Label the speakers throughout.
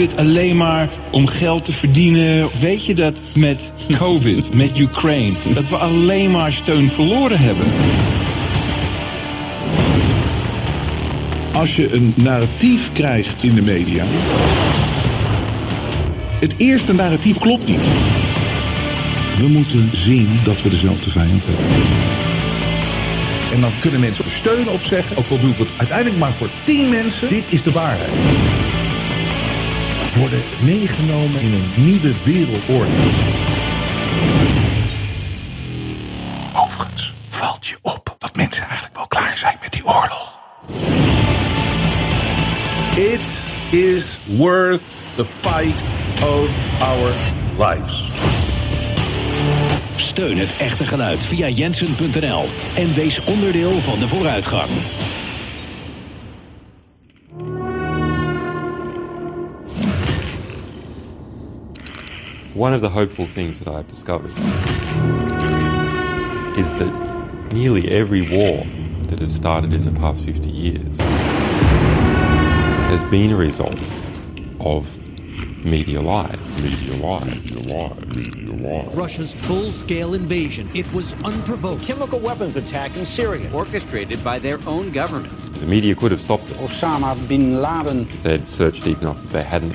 Speaker 1: Het alleen maar om geld te verdienen. Weet je dat met COVID, met Ukraine, dat we alleen maar steun verloren hebben?
Speaker 2: Als je een narratief krijgt in de media. Het eerste narratief klopt niet. We moeten zien dat we dezelfde vijand hebben. En dan kunnen mensen steun op zeggen. Ook al doe ik het uiteindelijk maar voor tien mensen. Dit is de waarheid. Worden meegenomen in een nieuwe wereldorde. Overigens valt je op dat mensen eigenlijk wel klaar zijn met die oorlog. It is worth the fight of our lives.
Speaker 3: Steun het echte geluid via jensen.nl en wees onderdeel van de vooruitgang.
Speaker 4: One of the hopeful things that I've discovered is that nearly every war that has started in the past 50 years has been a result of media lies. Media lies. Media lies. Media lies.
Speaker 5: Russia's full-scale invasion. It was unprovoked.
Speaker 6: Chemical weapons attack in Syria, orchestrated by their own government.
Speaker 4: The media could have stopped it
Speaker 7: Osama bin Laden.
Speaker 4: if they'd searched deep enough, if they hadn't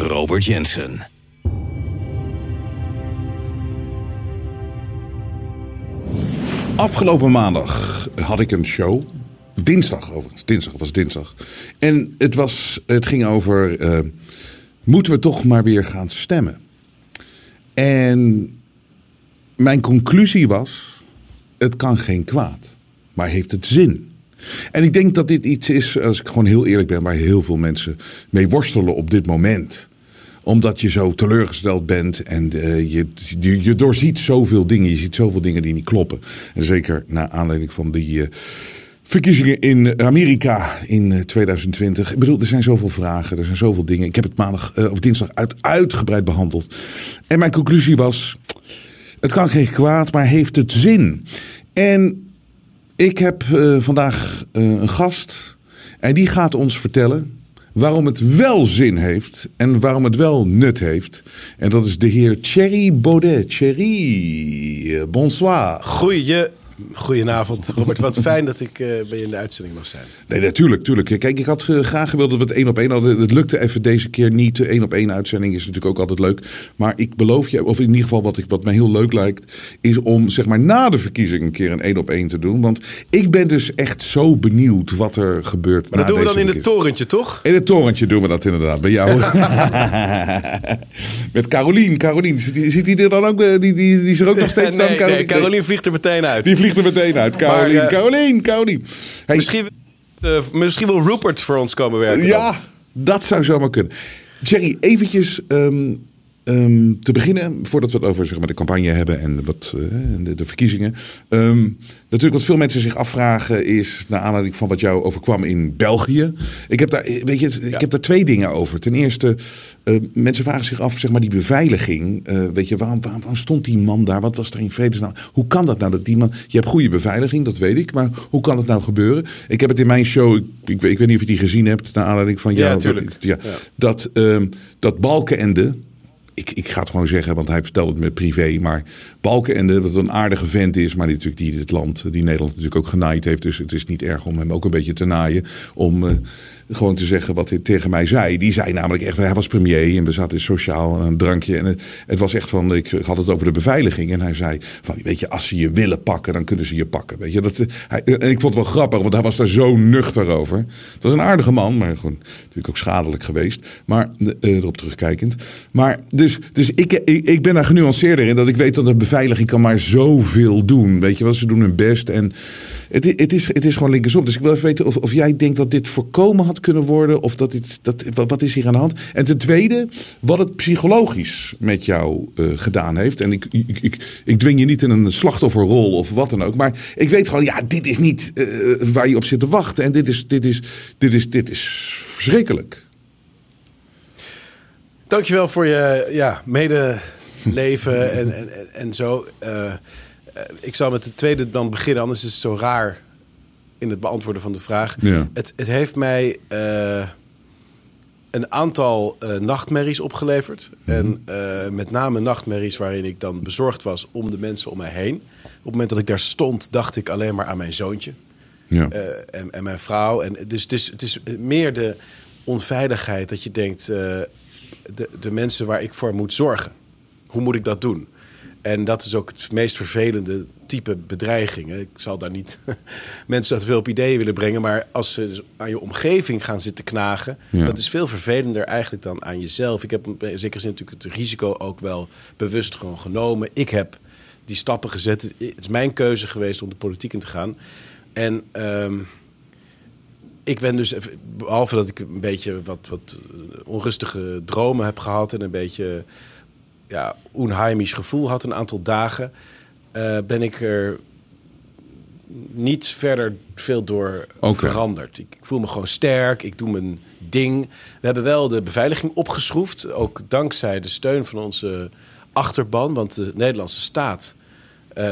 Speaker 3: Robert Jensen.
Speaker 2: Afgelopen maandag had ik een show. Dinsdag overigens. Dinsdag was dinsdag. En het, was, het ging over. eh, moeten we toch maar weer gaan stemmen? En mijn conclusie was: het kan geen kwaad, maar heeft het zin? En ik denk dat dit iets is, als ik gewoon heel eerlijk ben, waar heel veel mensen mee worstelen op dit moment omdat je zo teleurgesteld bent en eh, je, je, doorziet zoveel dingen. Je ziet zoveel dingen die niet kloppen. En zeker naar aanleiding van die eh, verkiezingen in Amerika in eh, 2020. Ik bedoel, er zijn zoveel vragen, er zijn zoveel dingen. Ik heb het maandag eh, of dinsdag uit, uitgebreid behandeld. En mijn conclusie was: het kan geen kwaad, maar heeft het zin? En ik heb eh, vandaag eh, een gast en die gaat ons vertellen waarom het wel zin heeft en waarom het wel nut heeft. En dat is de heer Thierry Baudet. Thierry, eh, bonsoir.
Speaker 8: Goeie, goedenavond, Robert. Wat fijn dat ik eh, bij je in de uitzending mag zijn.
Speaker 2: Nee, natuurlijk, tuurlijk. Kijk, ik had eh, graag gewild dat we het één op één hadden. Het lukte even deze keer niet. De één op één uitzending is natuurlijk ook altijd leuk. Maar ik beloof je, of in ieder geval wat, ik, wat mij heel leuk lijkt, is om zeg maar na de verkiezing een keer een één op één te doen. Want ik ben dus echt zo benieuwd wat er gebeurt.
Speaker 8: Maar dat
Speaker 2: na
Speaker 8: doen we dan in het torentje, toch?
Speaker 2: In het torentje doen we dat inderdaad, bij jou. Met Carolien. Carolien, zit die, zit die er dan ook? eh, Die, die, die is er ook nog steeds
Speaker 8: nee,
Speaker 2: dan?
Speaker 8: nee, Carolien vliegt er meteen uit.
Speaker 2: Die vliegt er meteen uit. Carolien,
Speaker 8: Maar, eh,
Speaker 2: Carolien, Carolien. Hey,
Speaker 8: Misschien, eh, misschien wil Rupert voor ons komen werken. dan.
Speaker 2: Ja, dat zou zomaar kunnen. Jerry, eventjes ehm, ehm, te beginnen, voordat we het over zeg maar, de campagne hebben en wat, eh, de, de verkiezingen. Ehm, natuurlijk wat veel mensen zich afvragen is, naar aanleiding van wat jou overkwam in België. Ik heb daar, weet je, ik heb daar twee dingen over. Ten eerste, eh, mensen vragen zich af, zeg maar, die beveiliging. eh, weet je, waarom, waarom, waarom stond die man daar? Wat was er in vredesnaam? Hoe kan dat nou dat die man... Je hebt goede beveiliging, dat weet ik. Maar hoe kan het nou gebeuren? Ik heb het in mijn show, ik, ik, weet- ik weet niet of je die gezien hebt, naar aanleiding van
Speaker 8: Ja,
Speaker 2: jou.
Speaker 8: tuurlijk.
Speaker 2: Ja, Dat, ehm, dat Balkenende... Ik, ik ga het gewoon zeggen, want hij vertelde het me privé. Maar Balkenende, wat een aardige vent is... maar die, natuurlijk, die dit land, die Nederland natuurlijk ook genaaid heeft. Dus het is niet erg om hem ook een beetje te naaien. Om eh, gewoon te zeggen wat hij tegen mij zei. Die zei namelijk echt, hij was premier en we zaten sociaal aan een drankje. En het, was echt van, ik had het over de beveiliging. En hij zei van, weet je, als ze je willen pakken, dan kunnen ze je pakken. Weet je, dat, hij, en ik vond het wel grappig, want hij was daar zo nuchter over. Het was een aardige man, maar gewoon natuurlijk ook schadelijk geweest. Maar eh, erop terugkijkend. Maar dus dus ik, ik, ben daar genuanceerder in dat ik weet dat de beveiliging kan maar zoveel doen. Weet je wel, ze doen hun best. En het, het, is, het is gewoon linkersom. Dus ik wil even weten of, of jij denkt dat dit voorkomen had kunnen worden. Of dat dit, dat, wat, wat is hier aan de hand? En ten tweede, wat het psychologisch met jou eh, gedaan heeft. En ik, ik, ik, ik dwing je niet in een slachtofferrol of wat dan ook. Maar ik weet gewoon, ja, dit is niet eh, waar je op zit te wachten. En dit is, dit is, dit is, dit is verschrikkelijk.
Speaker 8: Dankjewel voor je ja, medeleven en, en, en, en zo. Eh, eh, ik zal met de tweede dan beginnen, anders is het zo raar in het beantwoorden van de vraag.
Speaker 2: Ja.
Speaker 8: Het, het heeft mij eh, een aantal eh, nachtmerries opgeleverd. En eh, met name nachtmerries waarin ik dan bezorgd was om de mensen om mij heen. Op het moment dat ik daar stond, dacht ik alleen maar aan mijn zoontje.
Speaker 2: Ja.
Speaker 8: En, en mijn vrouw. En dus, dus het is meer de onveiligheid dat je denkt: de, de mensen waar ik voor moet zorgen, hoe moet ik dat doen? En dat is ook het meest vervelende type bedreiging. hè. Ik zal daar niet mensen dat veel op ideeën willen brengen, maar als ze dus aan je omgeving gaan zitten knagen,
Speaker 2: Ja.
Speaker 8: dat is veel vervelender eigenlijk dan aan jezelf. Ik heb in zekere zin natuurlijk het risico ook wel bewust gewoon genomen. Ik heb die stappen gezet. Het is mijn keuze geweest om de politiek in te gaan. En ehm, ik ben dus, behalve dat ik een beetje wat, wat onrustige dromen heb gehad en een beetje ja, onheimisch gevoel had een aantal dagen, eh, ben ik er niet verder veel door veranderd. Ik, ik voel me gewoon sterk, ik doe mijn ding. We hebben wel de beveiliging opgeschroefd, ook dankzij de steun van onze achterban, want de Nederlandse staat eh,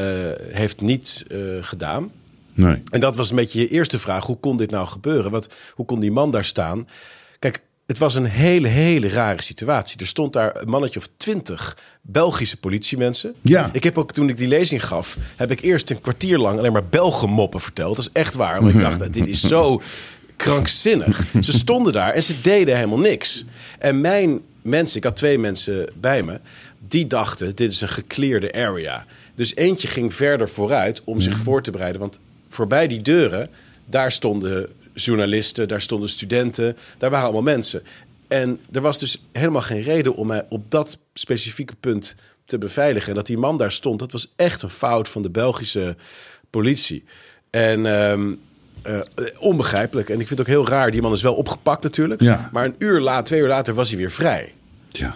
Speaker 8: heeft niets eh, gedaan.
Speaker 2: Nee.
Speaker 8: En dat was een beetje je eerste vraag. Hoe kon dit nou gebeuren? Wat, hoe kon die man daar staan? Het was een hele, hele rare situatie. Er stond daar een mannetje of twintig Belgische politiemensen.
Speaker 2: Ja.
Speaker 8: Ik heb ook, toen ik die lezing gaf, heb ik eerst een kwartier lang alleen maar Belgenmoppen verteld. Dat is echt waar. Want ik dacht, dit is zo krankzinnig. Ze stonden daar en ze deden helemaal niks. En mijn mensen, ik had twee mensen bij me, die dachten, dit is een geclearde area. Dus eentje ging verder vooruit om zich voor te bereiden. Want voorbij die deuren, daar stonden journalisten, daar stonden studenten, daar waren allemaal mensen. En er was dus helemaal geen reden om mij op dat specifieke punt te beveiligen. En dat die man daar stond, dat was echt een fout van de Belgische politie. En ehm, eh, onbegrijpelijk. En ik vind het ook heel raar. Die man is wel opgepakt natuurlijk.
Speaker 2: Ja.
Speaker 8: Maar een uur later, twee uur later was hij weer vrij.
Speaker 2: Ja.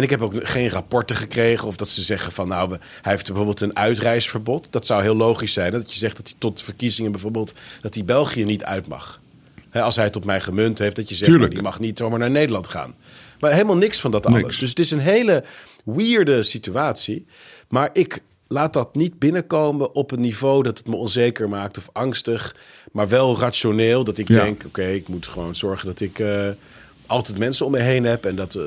Speaker 8: En ik heb ook geen rapporten gekregen of dat ze zeggen van nou, hij heeft bijvoorbeeld een uitreisverbod. Dat zou heel logisch zijn. Dat je zegt dat hij tot verkiezingen bijvoorbeeld dat hij België niet uit mag. Hè, als hij het op mij gemunt heeft, dat je zegt nou, die mag niet zomaar naar Nederland gaan. Maar helemaal niks van dat alles. Dus het is een hele weirde situatie. Maar ik laat dat niet binnenkomen op een niveau dat het me onzeker maakt of angstig. Maar wel rationeel. Dat ik
Speaker 2: Ja.
Speaker 8: denk, oké, ik moet gewoon zorgen dat ik eh, altijd mensen om me heen heb. En dat eh,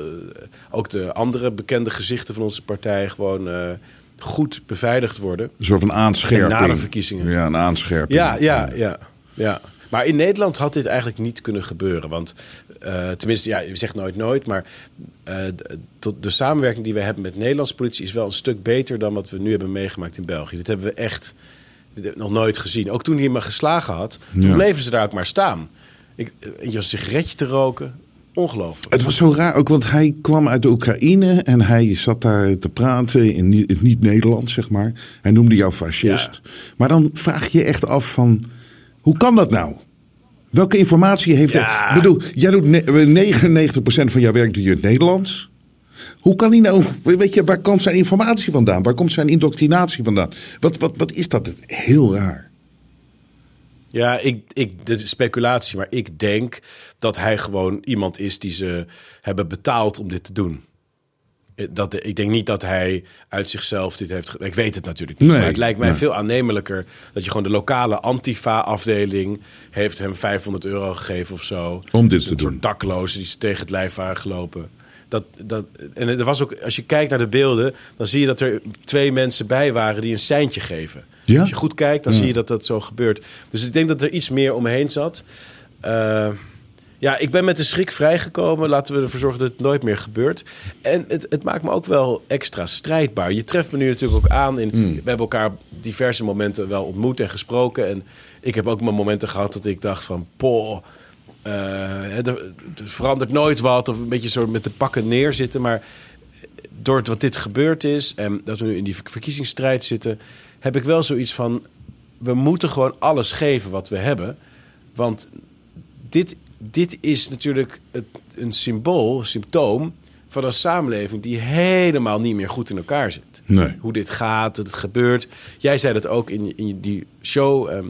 Speaker 8: ook de andere bekende gezichten van onze partij gewoon eh, goed beveiligd worden.
Speaker 2: Een soort van aanscherping.
Speaker 8: En na de verkiezingen.
Speaker 2: Ja, een aanscherping.
Speaker 8: Ja, ja, ja, ja. Maar in Nederland had dit eigenlijk niet kunnen gebeuren. Want eh, tenminste, ja, je zegt nooit nooit. Maar tot de samenwerking die we hebben met de Nederlandse politie is wel een stuk beter dan wat we nu hebben meegemaakt in België. Dit hebben we echt nog nooit gezien. Ook toen hij me geslagen had, toen
Speaker 2: Ja.
Speaker 8: bleven ze daar ook maar staan. Ik, je een sigaretje te roken, ongelooflijk.
Speaker 2: Het was zo raar ook, want hij kwam uit de Oekraïne en hij zat daar te praten in niet- het niet-Nederlands, zeg maar. Hij noemde jou fascist. Maar dan vraag je je echt af van, hoe kan dat nou? Welke informatie heeft
Speaker 8: Ja.
Speaker 2: hij? Ik bedoel, jij doet ne- 99% van jouw werk doe je in het Nederlands. Hoe kan hij nou, weet je, waar komt zijn informatie vandaan? Waar komt zijn indoctrinatie vandaan? Wat, wat, wat is dat? Heel raar.
Speaker 8: Ja, ik, ik, dit is speculatie, maar ik denk dat hij gewoon iemand is die ze hebben betaald om dit te doen. Eh, Dat, ik denk niet dat hij uit zichzelf dit heeft. Ik weet het natuurlijk niet.
Speaker 2: Nee,
Speaker 8: maar het lijkt mij
Speaker 2: nee.
Speaker 8: veel aannemelijker dat je gewoon de lokale Antifa-afdeling heeft hem 500 euro gegeven of zo.
Speaker 2: Om dit
Speaker 8: Dus
Speaker 2: te
Speaker 8: een
Speaker 2: doen.
Speaker 8: soort daklozen die ze tegen het lijf waren gelopen. Dat, dat, en er was ook, als je kijkt naar de beelden, dan zie je dat er twee mensen bij waren die een seintje geven.
Speaker 2: Ja?
Speaker 8: Als je goed kijkt, dan zie je dat dat zo gebeurt. Dus ik denk dat er iets meer omheen zat. Eh, ja, ik ben met de schrik vrijgekomen. Laten we ervoor zorgen dat het nooit meer gebeurt. En het, het maakt me ook wel extra strijdbaar. Je treft me nu natuurlijk ook aan. In, We hebben elkaar diverse momenten wel ontmoet en gesproken. En ik heb ook mijn momenten gehad dat ik dacht van... Poh, eh, er, er verandert nooit wat. Of een beetje zo met de pakken neerzitten. Maar door het- wat dit gebeurd is en dat we nu in die ver- verkiezingsstrijd zitten, heb ik wel zoiets van: we moeten gewoon alles geven wat we hebben. Want dit, dit is natuurlijk het, een symbool, een symptoom van een samenleving die helemaal niet meer goed in elkaar zit.
Speaker 2: Nee.
Speaker 8: Hoe dit gaat, dat het gebeurt. Jij zei dat ook in, in die show ehm,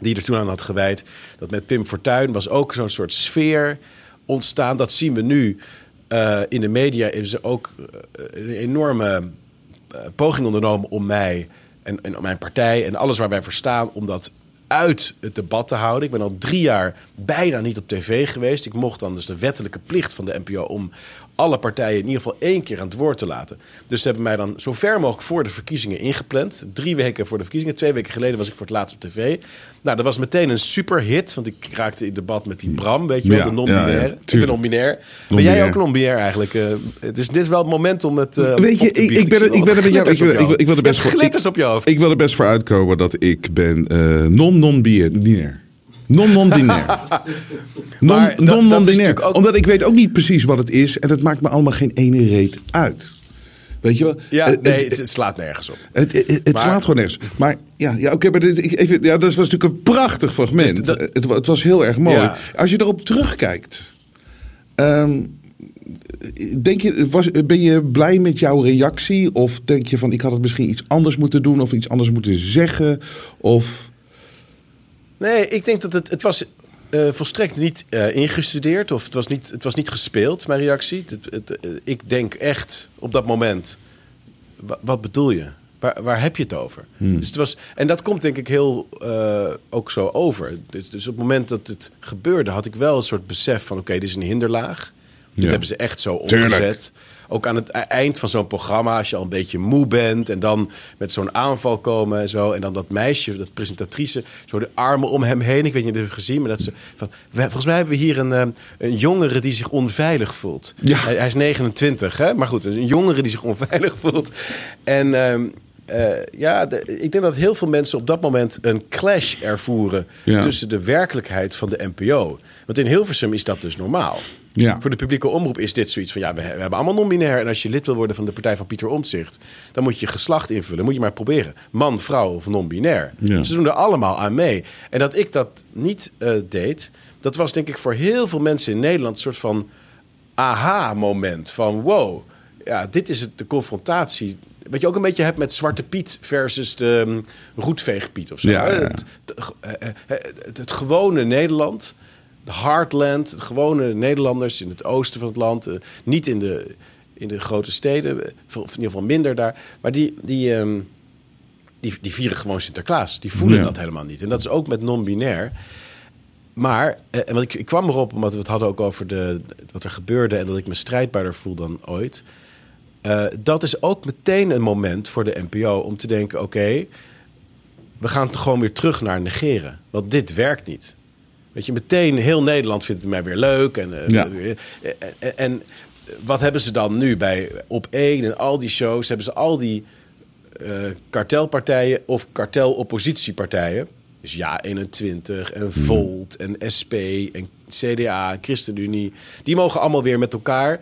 Speaker 8: die je er toen aan had gewijd. Dat met Pim Fortuyn was ook zo'n soort sfeer ontstaan. Dat zien we nu eh, in de media. Is er ook eh, een enorme eh, poging ondernomen om mij en, en mijn partij en alles waar wij voor staan, om dat uit het debat te houden. Ik ben al drie jaar bijna niet op tv geweest. Ik mocht dan dus de wettelijke plicht van de NPO om alle partijen in ieder geval één keer aan het woord te laten. Dus ze hebben mij dan zo ver mogelijk voor de verkiezingen ingepland. Drie weken voor de verkiezingen. Twee weken geleden was ik voor het laatst op tv. Nou, dat was meteen een superhit. Want ik raakte in debat met die Bram, weet je wel,
Speaker 2: Ja,
Speaker 8: de non-binair.
Speaker 2: ja, ja,
Speaker 8: ik ben non-binair. Ben jij ook non-binair eigenlijk? Eh, het is, dit is wel het moment om het eh,
Speaker 2: Weet je, ik, ik ben, er- ik ben er met jou. Ik, wil- ik, wil- ik wil er best voor.
Speaker 8: glitters op je hoofd.
Speaker 2: Ik wil er best voor uitkomen dat ik ben eh non-non-binair. Non-non-binair. Non-non-binair. Omdat ik weet ook niet precies wat het is. En het maakt me allemaal geen ene reet uit. Weet je wel?
Speaker 8: Ja,
Speaker 2: Het-
Speaker 8: nee,
Speaker 2: het-
Speaker 8: het, slaat nergens op.
Speaker 2: Het, het, het
Speaker 8: Maar-
Speaker 2: slaat gewoon nergens. Maar ja, ja oké, maar dit, even, ja, dat was natuurlijk een prachtig fragment.
Speaker 8: Dus dat-
Speaker 2: het, wa- het was heel erg mooi.
Speaker 8: Ja.
Speaker 2: Als je erop terugkijkt. ehm, denk je, was, ben je blij met jouw reactie? Of denk je van ik had het misschien iets anders moeten doen of iets anders moeten zeggen? Of
Speaker 8: Nee, ik denk dat het, het was eh, volstrekt niet eh, ingestudeerd of het was niet, het was niet gespeeld, mijn reactie. Het, het, eh, ik denk echt op dat moment, wa- wat bedoel je? Waar, waar heb je het over? Dus het was, en dat komt denk ik heel ook zo over. Dus, dus op het moment dat het gebeurde, had ik wel een soort besef van: oké, dit is een hinderlaag. Dit
Speaker 2: Ja.
Speaker 8: hebben ze echt zo
Speaker 2: Tuurlijk.
Speaker 8: omgezet. Ook aan het e- eind van zo'n programma, als je al een beetje moe bent en dan met zo'n aanval komen en zo. En dan dat meisje, dat presentatrice, zo de armen om hem heen. Ik weet niet of je het hebt gezien, maar dat ze van. "Wij- Volgens mij hebben we hier een, eh, een jongere die zich onveilig voelt.
Speaker 2: Ja.
Speaker 8: Hij, hij is 29, hè? maar goed, een jongere die zich onveilig voelt. En. ehm, eh, ja, de- ik denk dat heel veel mensen op dat moment een clash ervoeren
Speaker 2: Ja.
Speaker 8: tussen de werkelijkheid van de NPO. Want in Hilversum is dat dus normaal.
Speaker 2: Ja.
Speaker 8: Voor de publieke omroep is dit zoiets van... ja, we, we hebben allemaal non-binair... en als je lid wil worden van de partij van Pieter Omtzigt... dan moet je geslacht invullen, moet je maar proberen. Man, vrouw of non-binair.
Speaker 2: Ja.
Speaker 8: Ze doen er allemaal aan mee. En dat ik dat niet eh, deed... dat was denk ik voor heel veel mensen in Nederland... een soort van aha-moment van wow... ja, dit is het, de confrontatie... Wat je ook een beetje hebt met Zwarte Piet versus de um, Roetveegpiet of zo.
Speaker 2: Ja,
Speaker 8: hè?
Speaker 2: ja, ja.
Speaker 8: Het, het, eh, eh, het, het gewone Nederland, de heartland, de gewone Nederlanders in het oosten van het land, eh, niet in de, in de grote steden, eh, of in ieder geval minder daar, maar die, die, ehm, die, die vieren gewoon Sinterklaas. Die voelen
Speaker 2: Ja.
Speaker 8: dat helemaal niet. En dat is ook met non-binair. Maar, eh, en want ik, ik kwam erop omdat we het hadden ook over de, wat er gebeurde en dat ik me strijdbaarder voel dan ooit. Dat is ook meteen een moment voor de NPO om te denken: oké, we gaan het gewoon weer terug naar negeren. Want dit werkt niet. Weet je, meteen heel Nederland vindt het mij weer leuk. En, eh,
Speaker 2: Ja.
Speaker 8: weer- en, en, wat hebben ze dan nu bij Op 1 en al die shows? Hebben ze al die eh, kartelpartijen of karteloppositiepartijen. Dus ja, 21 en Volt en SP en CDA, ChristenUnie. Die mogen allemaal weer met elkaar.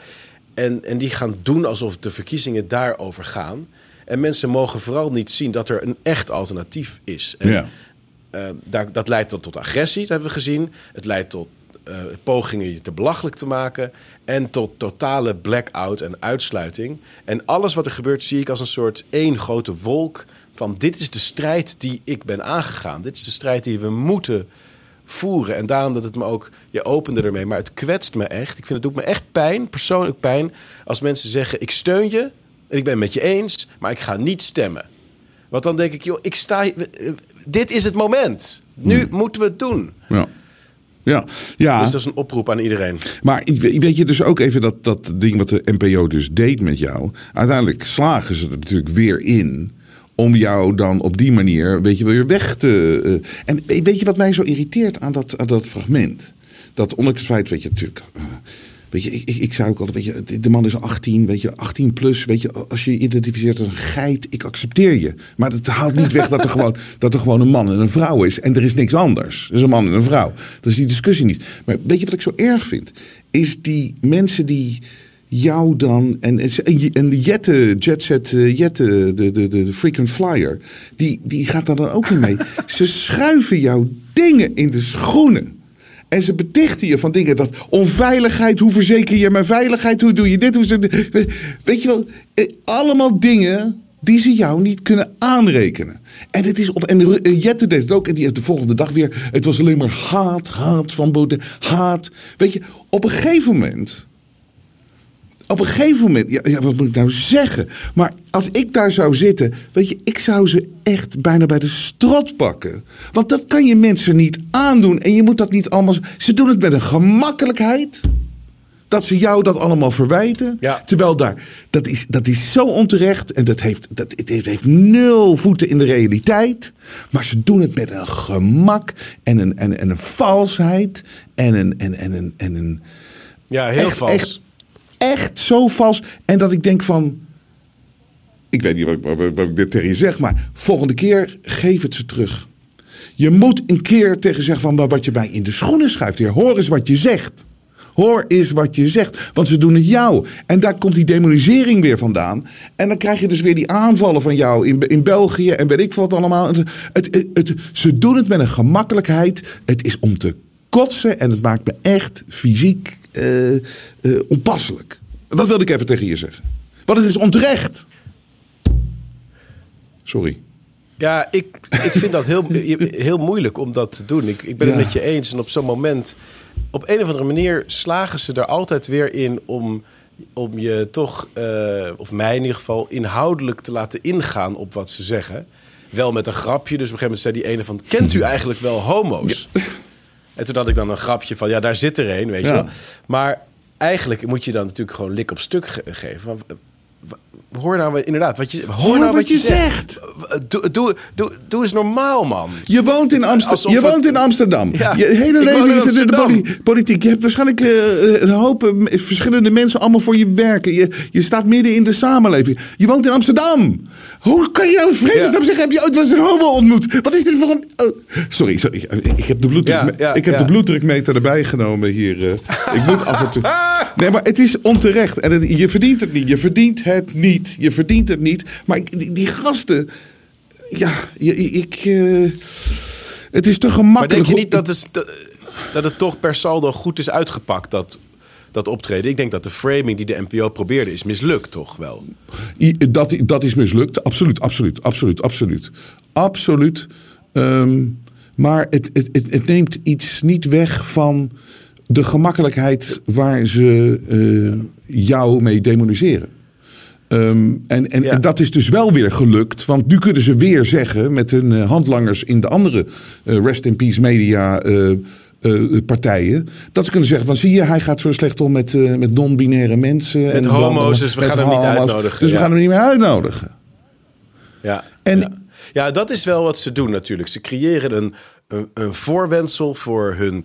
Speaker 8: En, en die gaan doen alsof de verkiezingen daarover gaan. En mensen mogen vooral niet zien dat er een echt alternatief is. En,
Speaker 2: Ja.
Speaker 8: Eh, dat leidt dan tot agressie, dat hebben we gezien. Het leidt tot eh, pogingen je te belachelijk te maken. En tot totale blackout en uitsluiting. En alles wat er gebeurt zie ik als een soort één grote wolk. Van dit is de strijd die ik ben aangegaan. Dit is de strijd die we moeten voeren. En daarom dat het me ook... Je opende ermee, maar het kwetst me echt. Ik vind het doet me echt pijn, persoonlijk pijn... als mensen zeggen, ik steun je en ik ben het met je eens... maar ik ga niet stemmen. Want dan denk ik, joh, ik sta... eh, Dit is het moment. Nu moeten we het doen.
Speaker 2: ja. Ja, ja.
Speaker 8: Dus dat is een oproep aan iedereen.
Speaker 2: Maar weet je dus ook even dat, dat ding wat de NPO dus deed met jou. Uiteindelijk slagen ze er natuurlijk weer in. Om jou dan op die manier, weet je, weer weg te. eh, en weet je wat mij zo irriteert aan dat, aan dat fragment? Dat ondanks het feit, weet je, natuurlijk. eh, weet je, ik, ik, ik zei ook altijd, weet je, de man is 18, weet je, 18 plus. Weet je, als je je identificeert als een geit, ik accepteer je. Maar dat haalt niet weg dat er gewoon, dat er gewoon een man en een vrouw is. En er is niks anders. Er is een man en een vrouw. Dat is die discussie niet. Maar weet je wat ik zo erg vind? Is die mensen die jou dan. En, en, de Jette, Jetset eh, Jette, de, de, de, frequent flyer, die, die gaat daar dan ook in mee. ze schuiven jouw dingen in de schoenen. En ze betichten je van dingen dat onveiligheid, hoe verzeker je mijn veiligheid, hoe doe je dit, hoe ze, weet je wel, eh, allemaal dingen die ze jou niet kunnen aanrekenen. En het is op en eh, Jette deed het ook en die heeft de volgende dag weer. Het was alleen maar haat, haat van Baudet, haat. Weet je, op een gegeven moment. Op een gegeven moment, ja, ja, wat moet ik nou zeggen? Maar als ik daar zou zitten, weet je, ik zou ze echt bijna bij de strot pakken. Want dat kan je mensen niet aandoen. En je moet dat niet allemaal. Ze doen het met een gemakkelijkheid. Dat ze jou dat allemaal verwijten.
Speaker 8: Ja.
Speaker 2: Terwijl daar, dat is, dat is zo onterecht. En dat heeft, dat, het heeft, heeft nul voeten in de realiteit. Maar ze doen het met een gemak. En een, en, en een valsheid. En een. En, en, en, en een
Speaker 8: Ja, heel
Speaker 2: echt,
Speaker 8: vals.
Speaker 2: Echt, echt zo vals. En dat ik denk van. Ik weet niet wat, wat, ik dit tegen je zeg, maar volgende keer geef het ze terug. Je moet een keer tegen zeggen van wat je bij in de schoenen schuift. Heer, hoor eens wat je zegt. Hoor eens wat je zegt, want ze doen het jou. En daar komt die demonisering weer vandaan. En dan krijg je dus weer die aanvallen van jou in, in België en weet ik wat allemaal. Het, het, ze doen het met een gemakkelijkheid. Het is om te kotsen en het maakt me echt fysiek eh, eh, onpasselijk. Dat wilde ik even tegen je zeggen. Want het is onterecht. Sorry.
Speaker 8: Ja, ik, ik vind dat heel, heel moeilijk om dat te doen. Ik, ik ben het
Speaker 2: Ja.
Speaker 8: met je eens. En op zo'n moment, op een of andere manier, slagen ze er altijd weer in om, om je toch, eh, of mij in ieder geval, inhoudelijk te laten ingaan op wat ze zeggen. Wel met een grapje. Dus op een gegeven moment zei die ene van: Kent u eigenlijk wel homo's? En toen had ik dan een grapje van: Ja, daar zit er een, weet je wel. Maar eigenlijk moet je dan natuurlijk gewoon lik op stuk ge- geven. Eh, Hoor nou inderdaad wat je, hoor nou
Speaker 2: wat je zegt.
Speaker 8: Doe, doe, doe, doe eens normaal, man.
Speaker 2: Je woont in, Amster
Speaker 8: Alsof
Speaker 2: je woont in Amsterdam.
Speaker 8: Ja,
Speaker 2: je hele leven is in de
Speaker 8: Amsterdam.
Speaker 2: poli- politiek. Je hebt waarschijnlijk eh, een hoop eh, verschillende mensen allemaal voor je werken. Je, je staat midden in de samenleving. Je woont in Amsterdam. Hoe kan je nou vredesnaam
Speaker 8: Ja.
Speaker 2: zeggen? Heb je ooit wel eens een homo ontmoet? Wat is dit voor een... oh, sorry, sorry. Ik heb de bloeddruk,
Speaker 8: Ja, ja,
Speaker 2: ik heb
Speaker 8: ja.
Speaker 2: de bloeddrukmeter erbij genomen hier. eh. ik moet af en toe... Nee, maar het is onterecht. En het- je verdient het niet. Je verdient het niet. Je verdient het niet. Maar ik- die, die gasten... Ja, je- ik... eh, het is te
Speaker 8: Maar
Speaker 2: gemakkelijk.
Speaker 8: denk je niet dat, is, dat, het toch per saldo goed is uitgepakt, dat, dat optreden? Ik denk dat de framing die de NPO probeerde is mislukt, toch wel?
Speaker 2: Dat, dat is mislukt. Absoluut, absoluut, absoluut, absoluut. Absoluut. Ehm, maar het, het, het, het neemt iets niet weg van de gemakkelijkheid waar ze eh, jou mee demoniseren. Ehm, en en,
Speaker 8: Ja.
Speaker 2: en dat is dus wel weer gelukt. Want nu kunnen ze weer zeggen met hun eh, handlangers in de andere eh, Rest in Peace media partijen. Dat ze kunnen zeggen van zie je, hij gaat zo slecht om met, met non-binaire mensen. en
Speaker 8: homo's, dus we gaan hem niet uitnodigen,
Speaker 2: Dus we gaan hem niet meer uitnodigen.
Speaker 8: Ja.
Speaker 2: En-
Speaker 8: ja. ja, dat is wel wat ze doen natuurlijk. Ze creëren een, een, een voorwendsel voor hun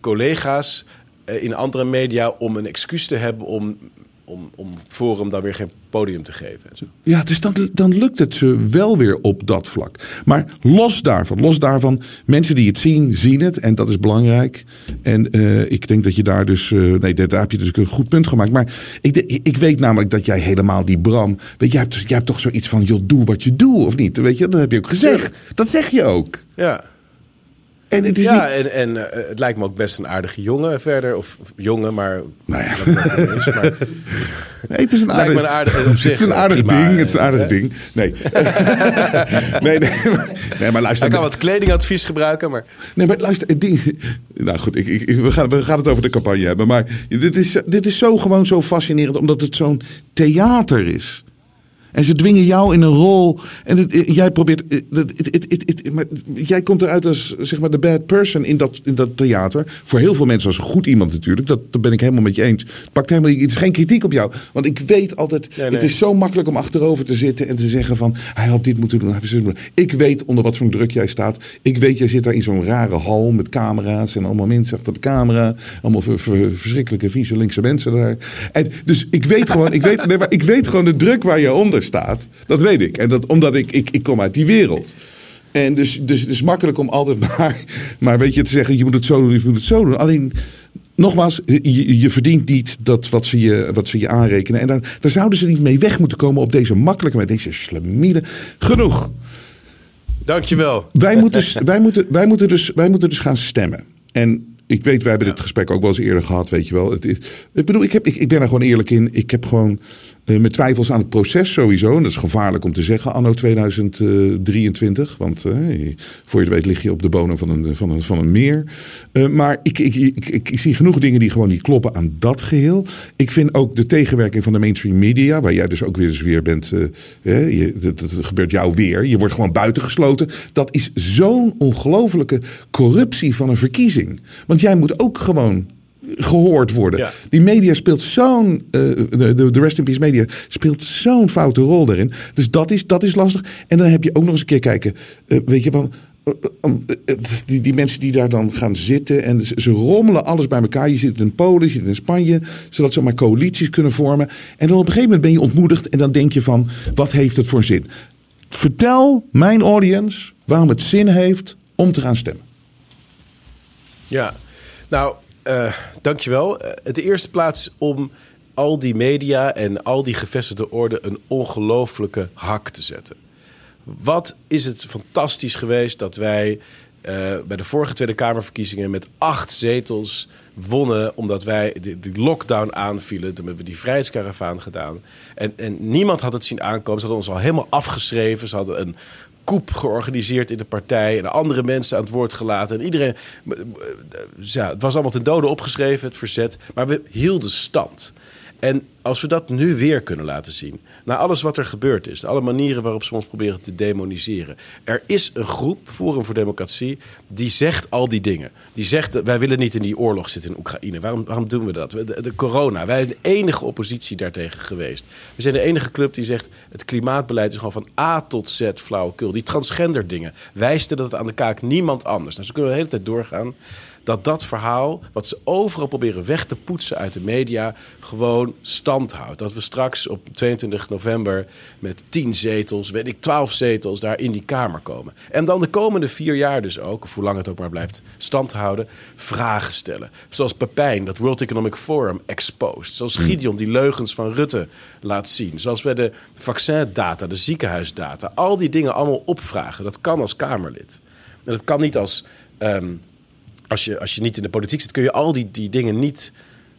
Speaker 8: collega's eh, in andere media om een excuus te hebben om, om, om Forum dan weer geen podium te geven.
Speaker 2: Ja, dus dan, dan lukt het ze wel weer op dat vlak. Maar los daarvan, los daarvan, mensen die het zien, zien het. En dat is belangrijk. En eh, ik denk dat je daar dus, eh, nee, daar, daar heb je dus een goed punt gemaakt. Maar ik, ik weet namelijk dat jij helemaal die Bram, weet je, jij hebt, jij hebt toch zoiets van, joh, doe wat je doet, of niet? Weet je, dat heb je ook gezegd. Dat zeg je ook.
Speaker 8: Ja,
Speaker 2: En het is
Speaker 8: ja
Speaker 2: niet...
Speaker 8: en, en eh, het lijkt me ook best een aardige jongen verder. Of, of jongen, maar...
Speaker 2: Nou ja.
Speaker 8: is, maar
Speaker 2: Nee, het is een aardig,
Speaker 8: me een aardig- op zich
Speaker 2: het is een aardig
Speaker 8: prima,
Speaker 2: ding. Het is een aardig
Speaker 8: hè?
Speaker 2: ding. Nee. nee, nee, maar, nee, maar luister.
Speaker 8: hij kan wat kledingadvies gebruiken, maar...
Speaker 2: Nee, maar luister, het ding. Nou goed, ik, ik, ik- we, gaan, we gaan het over de campagne hebben. Maar dit is, dit is zo gewoon zo fascinerend, omdat het zo'n theater is. En ze dwingen jou in een rol. En het, jij probeert. eh, het- maar jij komt eruit als zeg maar de bad person in dat, in dat theater. Voor heel veel mensen als een goed iemand natuurlijk. Dat, dat ben ik helemaal met je eens. Het, pakt helemaal, het is geen kritiek op jou. Want ik weet altijd.
Speaker 8: Nee, nee.
Speaker 2: Het is zo makkelijk om achterover te zitten en te zeggen van. Hij had dit moeten doen. Hij dit moeten doen. Ik weet onder wat voor druk jij staat. Ik weet, jij zit daar in zo'n rare hal met camera's. En allemaal mensen achter de camera. Allemaal ver- ver- verschrikkelijke vieze linkse mensen daar. En dus ik weet gewoon. Ik weet, nee, maar ik weet gewoon de druk waar je onder staat. Dat weet ik. En dat omdat ik, ik, ik kom uit die wereld. En dus, dus het is makkelijk om altijd maar, maar weet je, te zeggen, je moet het zo doen, je moet het zo doen. Alleen nogmaals, je, je verdient niet dat wat ze je, wat ze je aanrekenen. En daar, daar zouden ze niet mee weg moeten komen op deze makkelijke, met deze slamiede. Genoeg.
Speaker 8: Dankjewel.
Speaker 2: Wij moeten, wij, moeten, wij, moeten dus, wij moeten dus gaan stemmen. En ik weet, wij hebben dit gesprek ook wel eens eerder gehad, weet je wel. Het is, ik bedoel, ik, heb, ik, ik ben er gewoon eerlijk in. Ik heb gewoon uh, mijn twijfels aan het proces sowieso. En dat is gevaarlijk om te zeggen, anno 2023. Want uh, voor je het weet lig je op de bodem van een, van een, van een meer. Uh, maar ik, ik, ik, ik, zie genoeg dingen die gewoon niet kloppen aan dat geheel. Ik vind ook de tegenwerking van de mainstream media, waar jij dus ook weer eens weer bent. je, dat, dat gebeurt jou weer. Je wordt gewoon buitengesloten. Dat is zo'n ongelofelijke corruptie van een verkiezing. Want jij moet ook gewoon gehoord worden.
Speaker 8: Ja.
Speaker 2: Die media speelt zo'n, uh, de, de Rest in Peace media speelt zo'n foute rol daarin. Dus dat is, dat is lastig. En dan heb je ook nog eens een keer kijken, uh, weet je van. Uh, die, die mensen die daar dan gaan zitten en ze, ze rommelen alles bij elkaar. Je zit in Polen, je zit in Spanje, zodat ze maar coalities kunnen vormen. En dan op een gegeven moment ben je ontmoedigd en dan denk je van, wat heeft het voor zin? Vertel mijn audience waarom het zin heeft om te gaan stemmen.
Speaker 8: Ja, nou, uh, dankjewel. Uh, de eerste plaats om al die media en al die gevestigde orde een ongelofelijke hak te zetten. Wat is het fantastisch geweest dat wij uh, bij de vorige Tweede Kamerverkiezingen met acht zetels wonnen. Omdat wij die lockdown aanvielen. Toen hebben we die vrijheidskaravaan gedaan. En, en niemand had het zien aankomen. Ze hadden ons al helemaal afgeschreven. Ze hadden een koep georganiseerd in de partij. En andere mensen aan het woord gelaten. En iedereen. Ja, het was allemaal ten dode opgeschreven, het verzet. Maar we hielden stand. En als we dat nu weer kunnen laten zien, na alles wat er gebeurd is, alle manieren waarop ze ons proberen te demoniseren. Er is een groep, Forum voor Democratie, die zegt al die dingen. Die zegt, wij willen niet in die oorlog zitten in Oekraïne. Waarom, waarom doen we dat? De, corona, wij zijn de enige oppositie daartegen geweest. We zijn de enige club die zegt, het klimaatbeleid is gewoon van A tot Z flauwekul. Die transgender dingen, wij stellen dat aan de kaak, niemand anders. Nou, zo kunnen de hele tijd doorgaan dat dat verhaal, wat ze overal proberen weg te poetsen uit de media, gewoon stand houdt. Dat we straks op 22 november met 10 zetels, weet ik, 12 zetels daar in die Kamer komen. En dan de komende vier jaar dus ook, of hoe lang het ook maar blijft stand houden, vragen stellen. Zoals Pepijn, dat World Economic Forum exposed. Zoals Gideon, die leugens van Rutte laat zien. Zoals we de vaccindata, de ziekenhuisdata, al die dingen allemaal opvragen. Dat kan als Kamerlid. En dat kan niet als um, als je, als je niet in de politiek zit, kun je al die, die dingen niet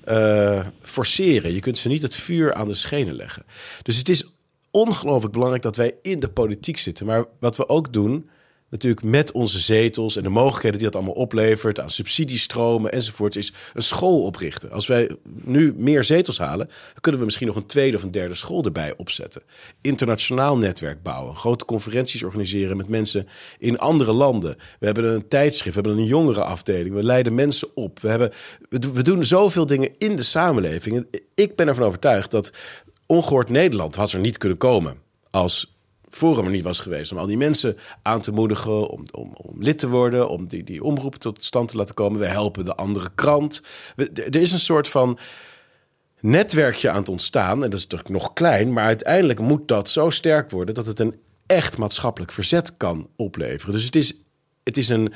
Speaker 8: uh, forceren. Je kunt ze niet het vuur aan de schenen leggen. Dus het is ongelooflijk belangrijk dat wij in de politiek zitten. Maar wat we ook doen, natuurlijk met onze zetels en de mogelijkheden die dat allemaal oplevert aan subsidiestromen enzovoort, is een school oprichten. Als wij nu meer zetels halen, dan kunnen we misschien nog een tweede of een derde school erbij opzetten. Internationaal netwerk bouwen, grote conferenties organiseren met mensen in andere landen. We hebben een tijdschrift, we hebben een jongerenafdeling, we leiden mensen op. We, hebben, we doen zoveel dingen in de samenleving. Ik ben ervan overtuigd dat ongehoord Nederland had er niet kunnen komen als Forum er niet was geweest. Om al die mensen aan te moedigen om, om, om lid te worden, om die, die omroep tot stand te laten komen. We helpen de andere krant. Er is een soort van netwerkje aan het ontstaan. En dat is toch nog klein, maar uiteindelijk moet dat zo sterk worden dat het een echt maatschappelijk verzet kan opleveren. Dus het is, het is een,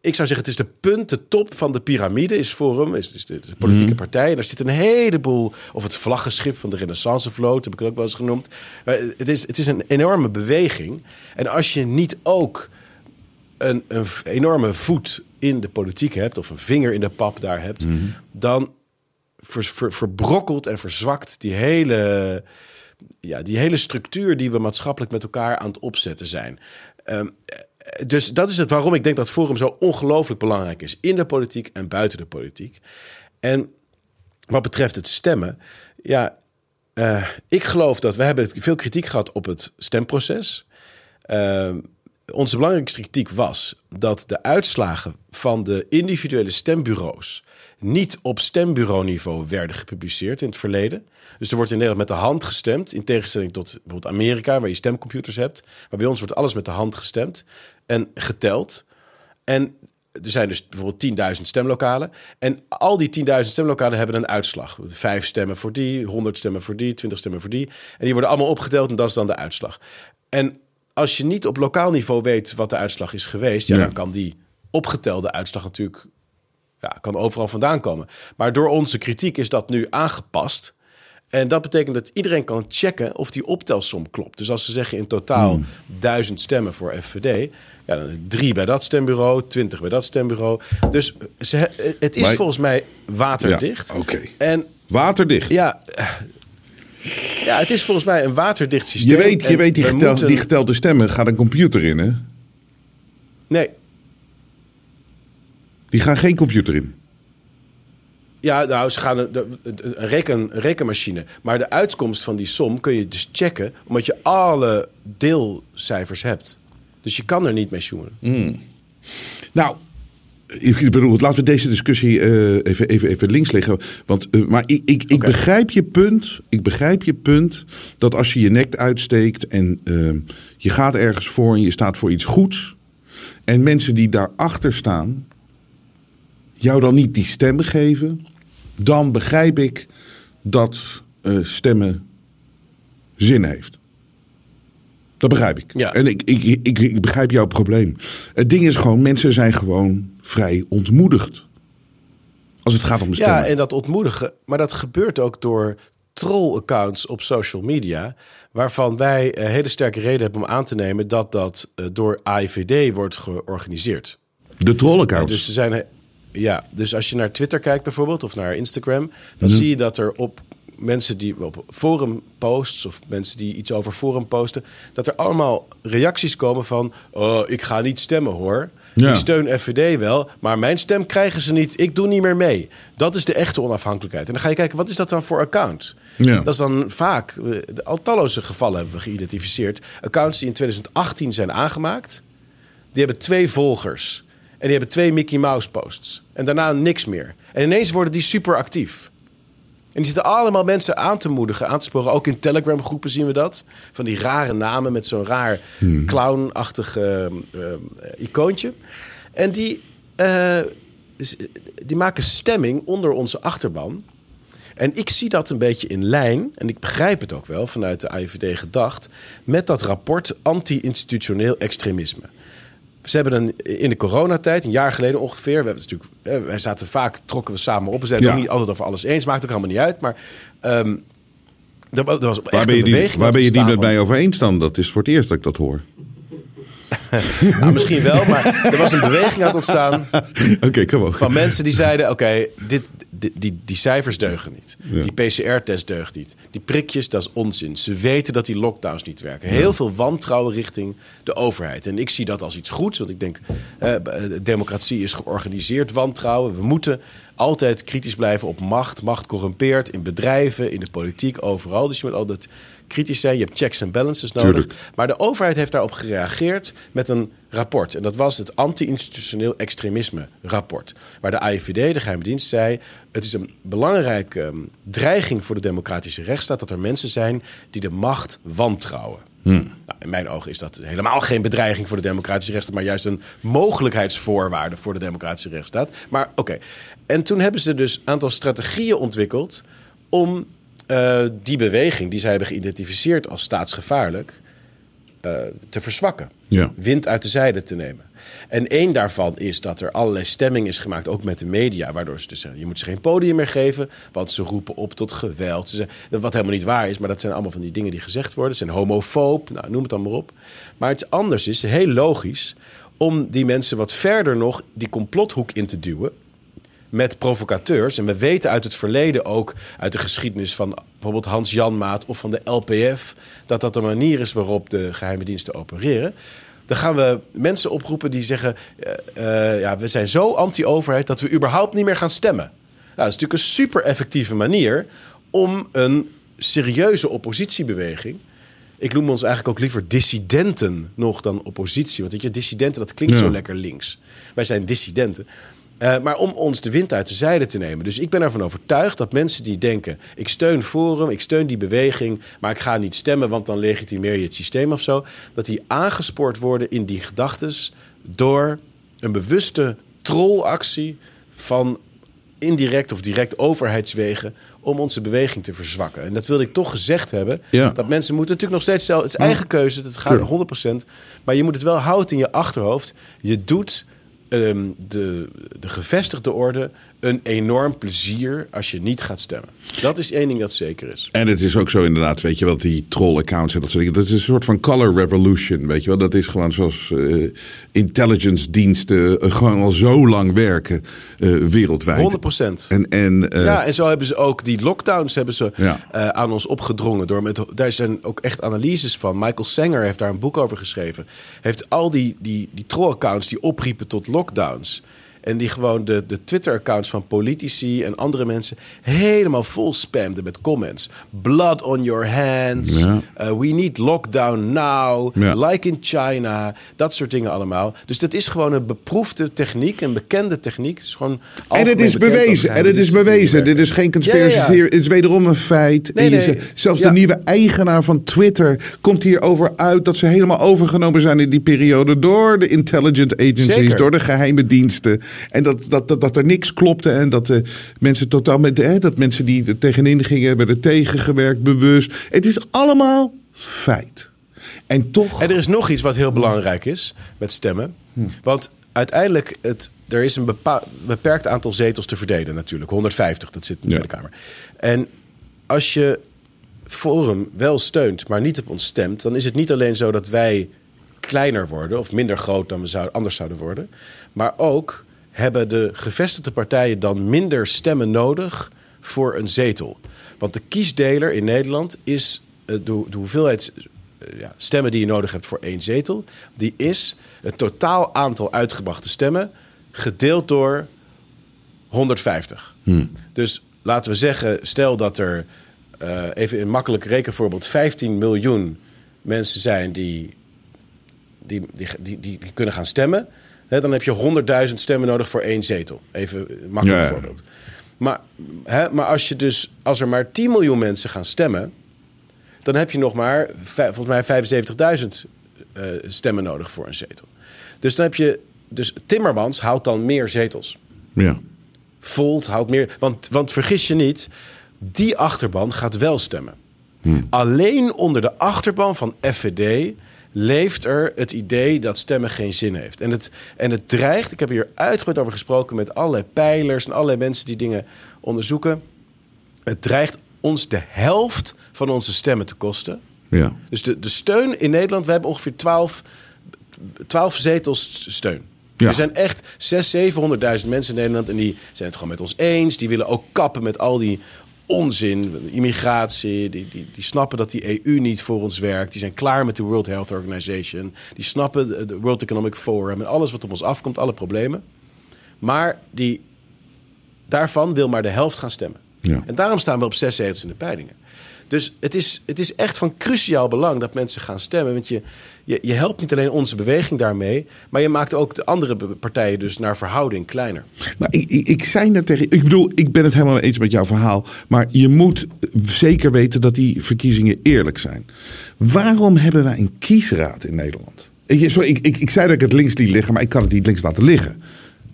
Speaker 8: ik zou zeggen, het is de punt, de top van de piramide is Forum, is, is de, de politieke mm. partij. En daar zit een heleboel, of het vlaggenschip van de Renaissancevloot, heb ik het ook wel eens genoemd. Maar het is, het is een enorme beweging. En als je niet ook een, een enorme voet in de politiek hebt, of een vinger in de pap daar hebt, mm. dan ver, ver, verbrokkelt en verzwakt die hele, ja, die hele structuur die we maatschappelijk met elkaar aan het opzetten zijn. Um, dus dat is het waarom ik denk dat Forum zo ongelooflijk belangrijk is. In de politiek en buiten de politiek. En wat betreft het stemmen. Ja, uh, ik geloof dat we hebben veel kritiek gehad op het stemproces. Uh, onze belangrijkste kritiek was dat de uitslagen van de individuele stembureaus niet op stembureauniveau werden gepubliceerd in het verleden. Dus er wordt in Nederland met de hand gestemd, in tegenstelling tot bijvoorbeeld Amerika, waar je stemcomputers hebt. Maar bij ons wordt alles met de hand gestemd en geteld. En er zijn dus bijvoorbeeld 10.000 stemlokalen. En al die 10.000 stemlokalen hebben een uitslag. Vijf stemmen voor die, 100 stemmen voor die, 20 stemmen voor die. En die worden allemaal opgeteld en dat is dan de uitslag. En als je niet op lokaal niveau weet wat de uitslag is geweest, ja, ja. dan kan die opgetelde uitslag natuurlijk Ja, kan overal vandaan komen. Maar door onze kritiek is dat nu aangepast. En dat betekent dat iedereen kan checken of die optelsom klopt. Dus als ze zeggen in totaal
Speaker 2: Hmm.
Speaker 8: duizend stemmen voor FVD... Ja, dan drie bij dat stembureau, twintig bij dat stembureau. Dus ze, het is
Speaker 2: Maar-
Speaker 8: volgens mij waterdicht.
Speaker 2: Ja, oké.
Speaker 8: En
Speaker 2: Waterdicht.
Speaker 8: ja, ja, het is volgens mij een waterdicht systeem.
Speaker 2: je weet, je weet die,
Speaker 8: moeten-
Speaker 2: die getelde stemmen gaat een computer in, hè?
Speaker 8: Nee,
Speaker 2: Die gaan geen computer in.
Speaker 8: Ja, nou, ze gaan een, reken, een rekenmachine. Maar de uitkomst van die som kun je dus checken, omdat je alle deelcijfers hebt. Dus je kan er niet mee zoenen.
Speaker 2: Nou, ik bedoel, laten we deze discussie eh, even, even, even links leggen. Want, eh, maar ik, ik, begrijp je punt. Ik begrijp je punt dat als je je nek uitsteekt en eh, je gaat ergens voor en je staat voor iets goeds. En mensen die daarachter staan, jou dan niet die stem geven. Dan begrijp ik dat eh, stemmen zin heeft. Dat begrijp ik.
Speaker 8: Ja.
Speaker 2: En ik, ik, ik, ik begrijp jouw probleem. Het ding is gewoon, mensen zijn gewoon vrij ontmoedigd. Als het gaat om stemmen.
Speaker 8: Ja, en dat ontmoedigen. Maar dat gebeurt ook door troll-accounts op social media. Waarvan wij een hele sterke reden hebben om aan te nemen dat dat eh, door AIVD wordt georganiseerd.
Speaker 2: De trollaccounts.
Speaker 8: Dus, er zijn, ja, dus als je naar Twitter kijkt bijvoorbeeld of naar Instagram, dan zie je dat er op mensen die op forum posts of mensen die iets over forum posten, dat er allemaal reacties komen van: oh, ik ga niet stemmen hoor.
Speaker 2: Ja.
Speaker 8: Ik steun FVD wel, maar mijn stem krijgen ze niet. Ik doe niet meer mee. Dat is de echte onafhankelijkheid. En dan ga je kijken, wat is dat dan voor account?
Speaker 2: Ja.
Speaker 8: Dat is dan vaak, eh, al talloze gevallen hebben we geïdentificeerd. Accounts die in 2018 zijn aangemaakt. Die hebben twee volgers. En die hebben twee Mickey Mouse posts. En daarna niks meer. En ineens worden die super actief. En die zitten allemaal mensen aan te moedigen, aan te sporen. Ook in Telegram groepen zien we dat. Van die rare namen met zo'n raar clownachtig eh, eh, icoontje. En die, eh, die maken stemming onder onze achterban. En ik zie dat een beetje in lijn, en ik begrijp het ook wel vanuit de AIVD gedacht, met dat rapport anti-institutioneel extremisme. Ze hebben een, in de coronatijd, een jaar geleden ongeveer, we hebben natuurlijk, wij zaten vaak, trokken we samen op. We zijn het
Speaker 2: Ja.
Speaker 8: ook niet altijd over alles eens, maakt ook helemaal niet uit. Maar ehm er, wa- er was echt
Speaker 2: waar ben je,
Speaker 8: een
Speaker 2: die, waar ben je die met mij over eens dan? Dat is voor het eerst dat ik dat hoor.
Speaker 8: Nou, misschien wel, maar er was een beweging aan het ontstaan
Speaker 2: Oké, kom op.
Speaker 8: van mensen die zeiden: oké, dit, dit- die, die cijfers deugen niet.
Speaker 2: Ja.
Speaker 8: Die PCR-test deugt niet. Die prikjes, dat is onzin. Ze weten dat die lockdowns niet werken. Heel veel wantrouwen richting de overheid. En ik zie dat als iets goeds, want ik denk: eh, democratie is georganiseerd wantrouwen. We moeten altijd kritisch blijven op macht. Macht corrumpeert in bedrijven, in de politiek, overal. Dus je moet altijd kritisch zijn. Je hebt checks en balances nodig.
Speaker 2: Tuurlijk.
Speaker 8: Maar de overheid heeft daarop gereageerd met een rapport. En dat was het anti-institutioneel extremisme rapport. Waar de AIVD, de geheime dienst, zei... het is een belangrijke ehm, dreiging voor de democratische rechtsstaat... dat er mensen zijn die de macht wantrouwen. Nou, in mijn ogen is dat helemaal geen bedreiging voor de democratische rechtsstaat... maar juist een mogelijkheidsvoorwaarde voor de democratische rechtsstaat. Maar oké. En toen hebben ze dus een aantal strategieën ontwikkeld... om eh, die beweging die zij hebben geïdentificeerd als staatsgevaarlijk eh, te verzwakken.
Speaker 2: Ja.
Speaker 8: Wind uit de zijde te nemen. En één daarvan is dat er allerlei stemming is gemaakt, ook met de media, waardoor ze dus zeggen: je moet ze geen podium meer geven, want ze roepen op tot geweld. Ze zeggen, wat helemaal niet waar is, maar dat zijn allemaal van die dingen die gezegd worden. Ze zijn homofoob, nou, noem het dan maar op. Maar het anders is, heel logisch, om die mensen wat verder nog die complothoek in te duwen met provocateurs. En we weten uit het verleden ook, uit de geschiedenis van bijvoorbeeld Hans Janmaat of van de LPF, dat dat de manier is waarop de geheime diensten opereren. Dan gaan we mensen oproepen die zeggen: eh, eh, ja, we zijn zo anti-overheid dat we überhaupt niet meer gaan stemmen. Nou, dat is natuurlijk een super effectieve manier om een serieuze oppositiebeweging. Ik noem ons eigenlijk ook liever dissidenten nog dan oppositie. Want weet je, dissidenten, dat klinkt
Speaker 2: Ja.
Speaker 8: zo lekker links. Wij zijn dissidenten. Eh, maar om ons de wind uit de zijde te nemen. Dus ik ben ervan overtuigd dat mensen die denken... ik steun Forum, ik steun die beweging... maar ik ga niet stemmen, want dan legitimeer je het systeem of zo... dat die aangespoord worden in die gedachtes... door een bewuste trollactie van indirect of direct overheidswegen... om onze beweging te verzwakken. En dat wilde ik toch gezegd hebben.
Speaker 2: Ja.
Speaker 8: Dat mensen moeten natuurlijk nog steeds zelf... het is eigen keuze, dat gaat
Speaker 2: Tuurlijk.
Speaker 8: 100%. Maar je moet het wel houden in je achterhoofd. Je doet de, de gevestigde orde een enorm plezier als je niet gaat stemmen. Dat is één ding dat zeker is.
Speaker 2: En het is ook zo inderdaad, weet je wel, die troll-accounts en dat soort dingen. Dat is een soort van color revolution, weet je wel. Dat is gewoon zoals eh, intelligence diensten eh, gewoon al zo lang werken eh, wereldwijd.
Speaker 8: 100 procent.
Speaker 2: En, en,
Speaker 8: ja, en zo hebben ze ook die lockdowns hebben ze,
Speaker 2: Ja.
Speaker 8: aan ons opgedrongen. Door met, daar zijn ook echt analyses van. Michael Sanger heeft daar een boek over geschreven. Heeft al die, die, die troll-accounts die opriepen tot lockdowns. En die gewoon de, de Twitter-accounts van politici en andere mensen helemaal vol spamden met comments. Blood on your hands.
Speaker 2: Ja.
Speaker 8: Uh, we need lockdown now.
Speaker 2: Ja.
Speaker 8: Like in China. Dat soort dingen allemaal. Dus dat is gewoon een beproefde techniek, een bekende techniek. Het is gewoon
Speaker 2: En het is bewezen. En het is bewezen. Dit is geen conspiracy
Speaker 8: Ja.
Speaker 2: Het is wederom een feit.
Speaker 8: Nee,
Speaker 2: En je
Speaker 8: nee.
Speaker 2: zegt- Zelfs de nieuwe eigenaar van Twitter komt hierover uit dat ze helemaal overgenomen zijn in die periode door de intelligent agencies,
Speaker 8: Zeker.
Speaker 2: door de geheime diensten. En dat, dat, dat, dat er niks klopte en dat de mensen totaal met hè, dat mensen die er tegenin gingen werden tegengewerkt, bewust. Het is allemaal feit. En toch.
Speaker 8: En er is nog iets wat heel belangrijk is met stemmen. Want uiteindelijk, het, er is een beperkt aantal zetels te verdelen natuurlijk. 150, dat zit in de
Speaker 2: Ja.
Speaker 8: Kamer. En als je Forum wel steunt, maar niet op ons stemt... dan is het niet alleen zo dat wij kleiner worden... of minder groot dan we zouden, anders zouden worden... maar ook hebben de gevestigde partijen dan minder stemmen nodig voor een zetel. Want de kiesdeler in Nederland is eh, de, de hoeveelheid eh, ja, stemmen die je nodig hebt voor één zetel, die is het totaal aantal uitgebrachte stemmen gedeeld door 150. Dus laten we zeggen, stel dat er eh, even een makkelijk rekenvoorbeeld 15 miljoen mensen zijn die, die, die, die kunnen gaan stemmen. Hè, dan heb je 100.000 stemmen nodig voor één zetel. Even makkelijk
Speaker 2: Ja.
Speaker 8: voorbeeld. Maar, hè, maar als, je dus, als er maar 10 miljoen mensen gaan stemmen, dan heb je nog maar volgens mij 75.000 eh, stemmen nodig voor een zetel. Dus dan heb je. Dus Timmermans houdt dan meer zetels.
Speaker 2: ja.
Speaker 8: Volt houdt meer. Want, want vergis je niet, die achterban gaat wel stemmen. Alleen onder de achterban van FVD leeft er het idee dat stemmen geen zin heeft. En het, en het dreigt, ik heb hier uitgebreid over gesproken met allerlei pijlers en allerlei mensen die dingen onderzoeken. Het dreigt ons de helft van onze stemmen te kosten.
Speaker 2: ja.
Speaker 8: Dus de, de steun in Nederland, we hebben ongeveer 12, 12 zetels steun.
Speaker 2: Ja.
Speaker 8: Er zijn echt 600.000, 700.000 mensen in Nederland en die zijn het gewoon met ons eens. Die willen ook kappen met al die onzin, immigratie. Die, die, die snappen dat die EU niet voor ons werkt. Die zijn klaar met de World Health Organization. Die snappen de, World Economic Forum en alles wat op ons afkomt, alle problemen. Maar die, daarvan wil maar de helft gaan stemmen.
Speaker 2: Ja.
Speaker 8: En daarom staan we op zes zetels in de peilingen. Dus het is, het is echt van cruciaal belang dat mensen gaan stemmen. Want je, je, helpt niet alleen onze beweging daarmee, maar je maakt ook de andere partijen dus naar verhouding kleiner.
Speaker 2: Nou, ik, ik, ik zei net tegen. Ik bedoel, ik ben het helemaal eens met jouw verhaal. Maar je moet zeker weten dat die verkiezingen eerlijk zijn. Waarom hebben wij een kiesraad in Nederland? Ik, sorry, ik, ik, ik zei dat ik het links liet liggen, maar ik kan het niet links laten liggen.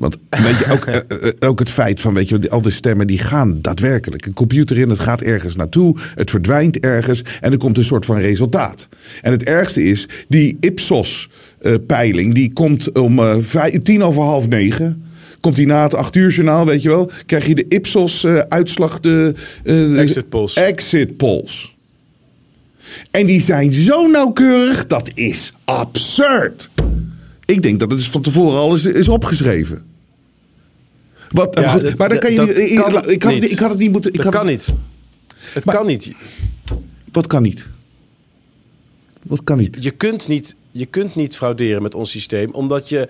Speaker 2: Want weet je, ook, eh, eh, ook het feit van, weet je, al die stemmen die gaan daadwerkelijk. Een computer in, het gaat ergens naartoe, het verdwijnt ergens en er komt een soort van resultaat. En het ergste is, die Ipsos-peiling, die komt om eh, tien over half negen. Komt die na het acht uur journaal, weet je wel, krijg je de Ipsos-uitslag, de, eh, de
Speaker 8: Exit polls.
Speaker 2: Exit polls. En die zijn zo nauwkeurig, dat is absurd. Ik denk dat het van tevoren al is, is opgeschreven. Wat,
Speaker 8: Ja,
Speaker 2: goed,
Speaker 8: dat-
Speaker 2: maar dan kan je. Ik,
Speaker 8: kan
Speaker 2: ik, had, ik had het niet moeten. Ik
Speaker 8: Dat kan
Speaker 2: het-
Speaker 8: niet. Het
Speaker 2: Maar-
Speaker 8: kan niet.
Speaker 2: Wat kan niet? Wat kan niet?
Speaker 8: Je kunt niet, je kunt niet frauderen met ons systeem, omdat je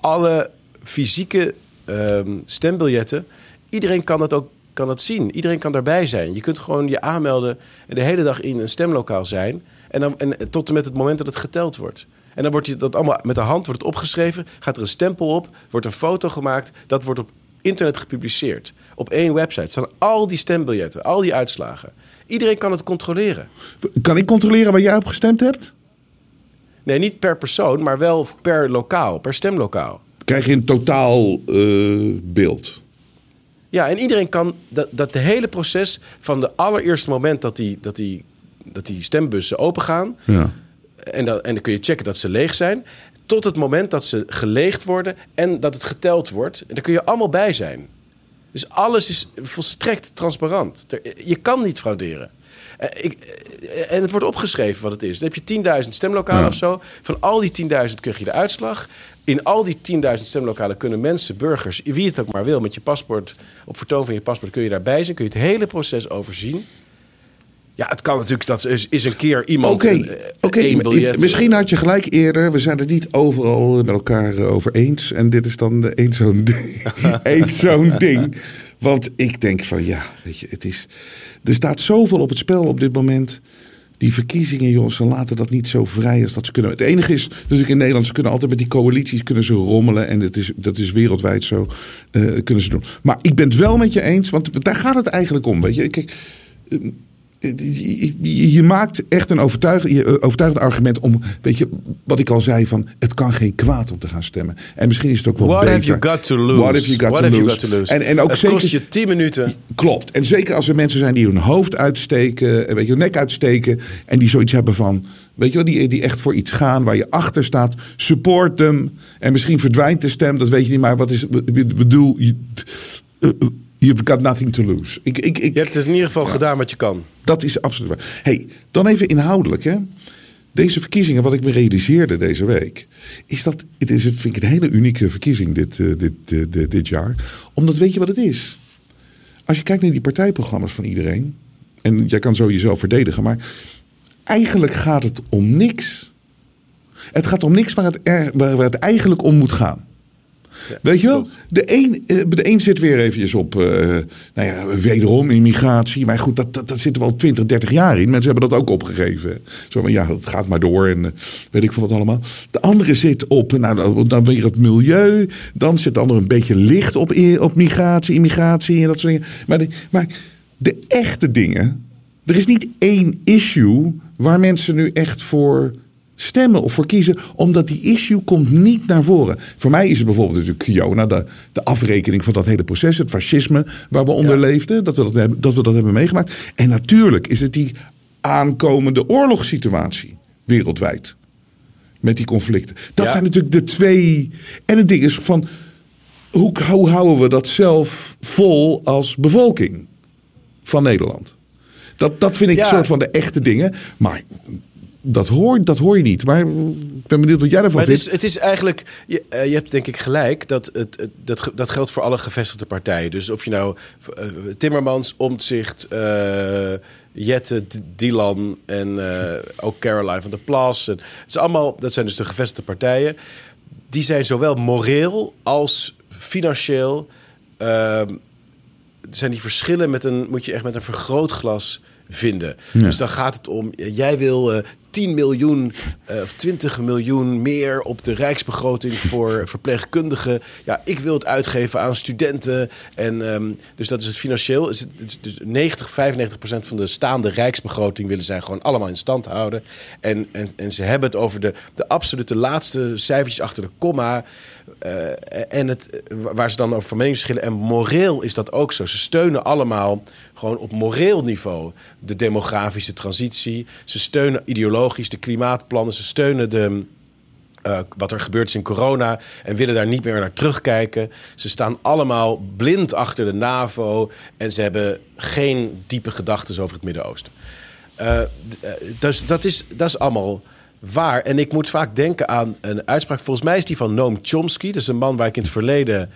Speaker 8: alle fysieke ehm, stembiljetten, iedereen kan dat ook kan dat zien. Iedereen kan daarbij zijn. Je kunt gewoon je aanmelden en de hele dag in een stemlokaal zijn. En, dan, en tot en met het moment dat het geteld wordt. En dan wordt je dat allemaal met de hand wordt opgeschreven, gaat er een stempel op, wordt een foto gemaakt, dat wordt op internet gepubliceerd. Op één website staan al die stembiljetten, al die uitslagen. Iedereen kan het controleren.
Speaker 2: Kan ik controleren waar jij op gestemd hebt?
Speaker 8: Nee, niet per persoon, maar wel per lokaal, per stemlokaal.
Speaker 2: Krijg je een totaal eh, beeld?
Speaker 8: Ja, en iedereen kan dat, dat de hele proces van de allereerste moment dat die, dat die, dat die stembussen opengaan.
Speaker 2: Ja.
Speaker 8: En, dan en dan kun je checken dat ze leeg zijn. Tot het moment dat ze geleegd worden en dat het geteld wordt. En daar kun je allemaal bij zijn. Dus alles is volstrekt transparant. Je kan niet frauderen. Eh, ik, eh, en het wordt opgeschreven wat het is. Dan heb je 10.000 stemlokalen
Speaker 2: Ja.
Speaker 8: of zo. Van al die 10.000 krijg je de uitslag. In al die 10.000 stemlokalen kunnen mensen, burgers, wie het ook maar wil, met je paspoort, op vertoon van je paspoort, kun je daarbij zijn. Kun je het hele proces overzien. Ja, het kan natuurlijk, dat is, is een keer iemand
Speaker 2: Oké,
Speaker 8: eh,
Speaker 2: m-
Speaker 8: biljet.
Speaker 2: misschien had je gelijk eerder. We zijn het niet overal met elkaar eh, over eens. En dit is dan één zo'n zo'n ding. Want ik denk van ja, weet je, het is. Er staat zoveel op het spel op dit moment. Die verkiezingen, jongens, ze laten dat niet zo vrij als dat ze kunnen. Het enige is natuurlijk in Nederland, ze kunnen altijd met die coalities kunnen ze rommelen. En dat is, dat is wereldwijd zo. eh, kunnen ze doen. Maar ik ben het wel met je eens, want daar gaat het eigenlijk om. Weet je, kijk. Je, maakt echt een overtuigend, eh, overtuigend argument om, weet je, wat ik al zei van, het kan geen kwaad om te gaan stemmen. En misschien is het ook wel
Speaker 8: What
Speaker 2: beter.
Speaker 8: have you got to lose?
Speaker 2: What have you got,
Speaker 8: What
Speaker 2: to,
Speaker 8: have you
Speaker 2: lose?
Speaker 8: got to lose?
Speaker 2: En, en ook
Speaker 8: het
Speaker 2: zeker,
Speaker 8: kost je 10 minuten.
Speaker 2: klopt. En zeker als er mensen zijn die hun hoofd uitsteken, eh, weet je, hun nek uitsteken en die zoiets hebben van, weet je wel, die, die echt voor iets gaan waar je achter staat, support them. En misschien verdwijnt de stem, dat weet je niet, maar wat is, ik bedoel, je- eh, you've got nothing to lose. Ik, ik, ik,
Speaker 8: Je hebt het in ieder geval gedaan wat je kan.
Speaker 2: dat is absoluut waar. Hey, dan even inhoudelijk. Hè. Deze verkiezingen, wat ik me realiseerde deze week, is dat het is, vind ik een hele unieke verkiezing dit, eh, dit, dit, dit jaar. Omdat weet je wat het is? Als je kijkt naar die partijprogramma's van iedereen, en jij kan zo jezelf verdedigen, maar eigenlijk gaat het om niks. Het gaat om niks waar het, er, waar het eigenlijk om moet gaan. Weet je wel? De een, eh, de een zit weer eventjes op, eh, nou ja, wederom immigratie. Maar goed, dat, dat, dat zitten we al 20, 30 jaar in. Mensen hebben dat ook opgegeven. Zo van, ja, het gaat maar door en eh, weet ik veel wat allemaal. De andere zit op, nou, dan- weer het milieu. Dan zit de andere een beetje licht op, op migratie, immigratie en dat soort dingen. Maar de, maar de echte dingen, er is niet één issue waar mensen nu echt voor stemmen of voor kiezen, omdat die issue komt niet naar voren. Voor mij is het bijvoorbeeld natuurlijk Kiona, de, de afrekening van dat hele proces, het fascisme waar we onder leefden, dat we dat, hebben, dat we dat hebben meegemaakt. En natuurlijk is het die aankomende oorlogssituatie wereldwijd. Met die conflicten. Dat
Speaker 8: Ja.
Speaker 2: zijn natuurlijk de twee. En het ding is van. Hoe, hoe houden we dat zelf vol als bevolking van Nederland? Dat, dat vind ik
Speaker 8: Ja.
Speaker 2: een soort van de echte dingen. Maar dat hoor, dat hoor je niet. Maar ik ben benieuwd wat jij ervan
Speaker 8: Maar het
Speaker 2: vindt.
Speaker 8: is, het is eigenlijk, je, eh, je hebt denk ik gelijk, dat, het, het- dat, dat geldt voor alle gevestigde partijen. Dus of je nou eh, Timmermans, Omtzigt, eh Jette, Dylan en ook Caroline van der Plas. En, het is allemaal, dat zijn dus de gevestigde partijen. Die zijn zowel moreel als financieel... ehm, zijn die verschillen met een, moet je echt met een vergrootglas vinden. Dus dan gaat het om, jij wil eh 10 miljoen eh, of 20 miljoen meer op de rijksbegroting voor verpleegkundigen. Ja, ik wil het uitgeven aan studenten. En ehm, dus dat is het financieel. Is het, dus 90, 95 procent van de staande rijksbegroting willen zij gewoon allemaal in stand houden. En, en, en ze hebben het over de, de absolute laatste cijfertjes achter de komma. Eh, en het, waar ze dan over van mening verschillen. En moreel is dat ook zo. Ze steunen allemaal gewoon op moreel niveau de demografische transitie. Ze steunen ideologisch de klimaatplannen. Ze steunen de, eh, wat er gebeurd is in corona en willen daar niet meer naar terugkijken. Ze staan allemaal blind achter de NAVO en ze hebben geen diepe gedachten over het Midden-Oosten. Eh, eh, dus dat is, dat is allemaal waar. En ik moet vaak denken aan een uitspraak. Volgens mij is die van Noam Chomsky. Dat is een man waar ik in het verleden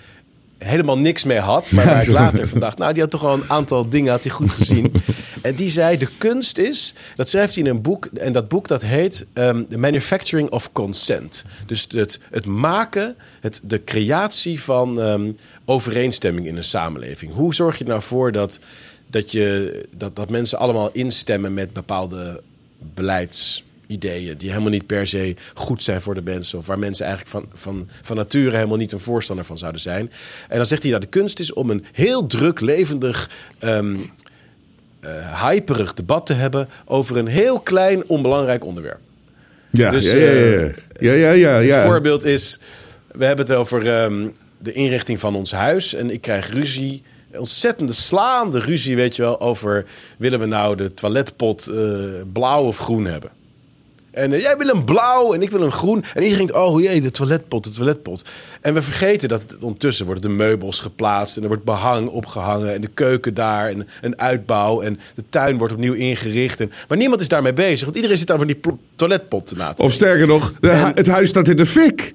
Speaker 8: helemaal niks mee had. Maar waar ik later van dacht, nou, die had toch wel een aantal dingen had hij goed gezien. En die zei, de kunst is, dat schrijft hij in een boek. En dat boek dat heet ehm, The Manufacturing of Consent. Dus het, het maken, het, de creatie van ehm, overeenstemming in een samenleving. Hoe zorg je er nou voor dat, dat, je, dat, dat mensen allemaal instemmen met bepaalde beleidsideeën... die helemaal niet per se goed zijn voor de mensen... of waar mensen eigenlijk van, van, van nature helemaal niet een voorstander van zouden zijn. En dan zegt hij, nou, de kunst is om een heel druk, levendig... ehm, eh, hyperig debat te hebben over een heel klein, onbelangrijk onderwerp.
Speaker 2: Ja,
Speaker 8: Dus,
Speaker 2: ja, ja, ja.
Speaker 8: eh,
Speaker 2: ja, ja, ja, ja.
Speaker 8: Het voorbeeld is, we hebben het over ehm, de inrichting van ons huis. En ik krijg ruzie, ontzettende slaande ruzie, weet je wel, over willen we nou de toiletpot eh, blauw of groen hebben. En eh, jij wil een blauw en ik wil een groen. En iedereen denkt, oh jee, de toiletpot, de toiletpot. En we vergeten dat het, ondertussen worden de meubels geplaatst... en er wordt behang opgehangen en de keuken daar en een uitbouw... en de tuin wordt opnieuw ingericht. En, maar niemand is daarmee bezig, want iedereen zit daar van die toiletpot na te
Speaker 2: Of sterker nog, de het huis staat in de fik.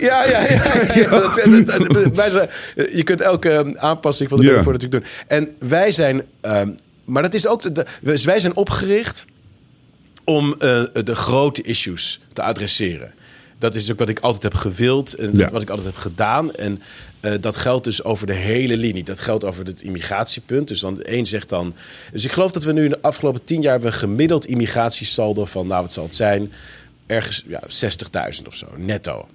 Speaker 8: ja, ja, ja. ja, dat- dat- dat- wij zijn, je kunt elke eh, aanpassing van de
Speaker 2: Ja.
Speaker 8: metafoor natuurlijk doen. En wij zijn... ehm, maar dat is ook... De, wij zijn opgericht om eh, de grote issues te adresseren. Dat is ook wat ik altijd heb gewild en
Speaker 2: Ja.
Speaker 8: wat ik altijd heb gedaan. En eh, dat geldt dus over de hele linie. Dat geldt over het immigratiepunt. Dus dan een zegt dan. Dus ik geloof dat we nu in de afgelopen tien jaar hebben een gemiddeld immigratiesaldo van, nou wat zal het zijn? Ergens ja, 60.000 of zo, netto.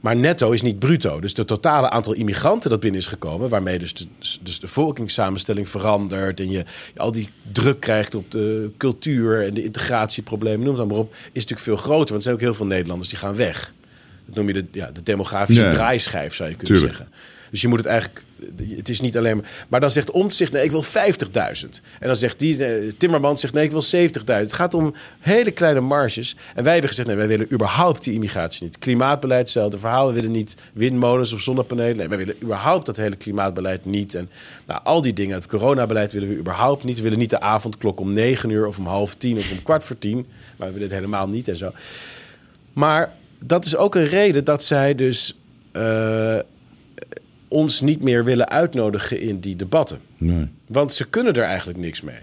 Speaker 8: Maar netto is niet bruto. Dus het totale aantal immigranten dat binnen is gekomen, waarmee dus de, dus de volkingssamenstelling verandert en je al die druk krijgt op de cultuur en de integratieproblemen, noem het maar op, is natuurlijk veel groter. Want er zijn ook heel veel Nederlanders die gaan weg. Dat noem je de, ja, de demografische draaischijf, zou je kunnen
Speaker 2: Tuurlijk.
Speaker 8: zeggen. Dus je moet het eigenlijk. Het is niet alleen maar. Maar dan zegt Omtzigt, nee, ik wil 50.000. En dan zegt die. eh, Timmermans zegt, nee, ik wil 70.000. Het gaat om hele kleine marges. En wij hebben gezegd, nee, wij willen überhaupt die immigratie niet. Klimaatbeleid, hetzelfde verhaal. We willen niet windmolens of zonnepanelen. Nee, wij willen überhaupt dat hele klimaatbeleid niet. En nou, al die dingen. Het coronabeleid willen we überhaupt niet. We willen niet de avondklok om 9 uur of om half tien of om kwart voor tien. Maar we willen het helemaal niet en zo. Maar dat is ook een reden dat zij dus eh, ons niet meer willen uitnodigen in die debatten.
Speaker 2: Nee.
Speaker 8: Want ze kunnen er eigenlijk niks mee.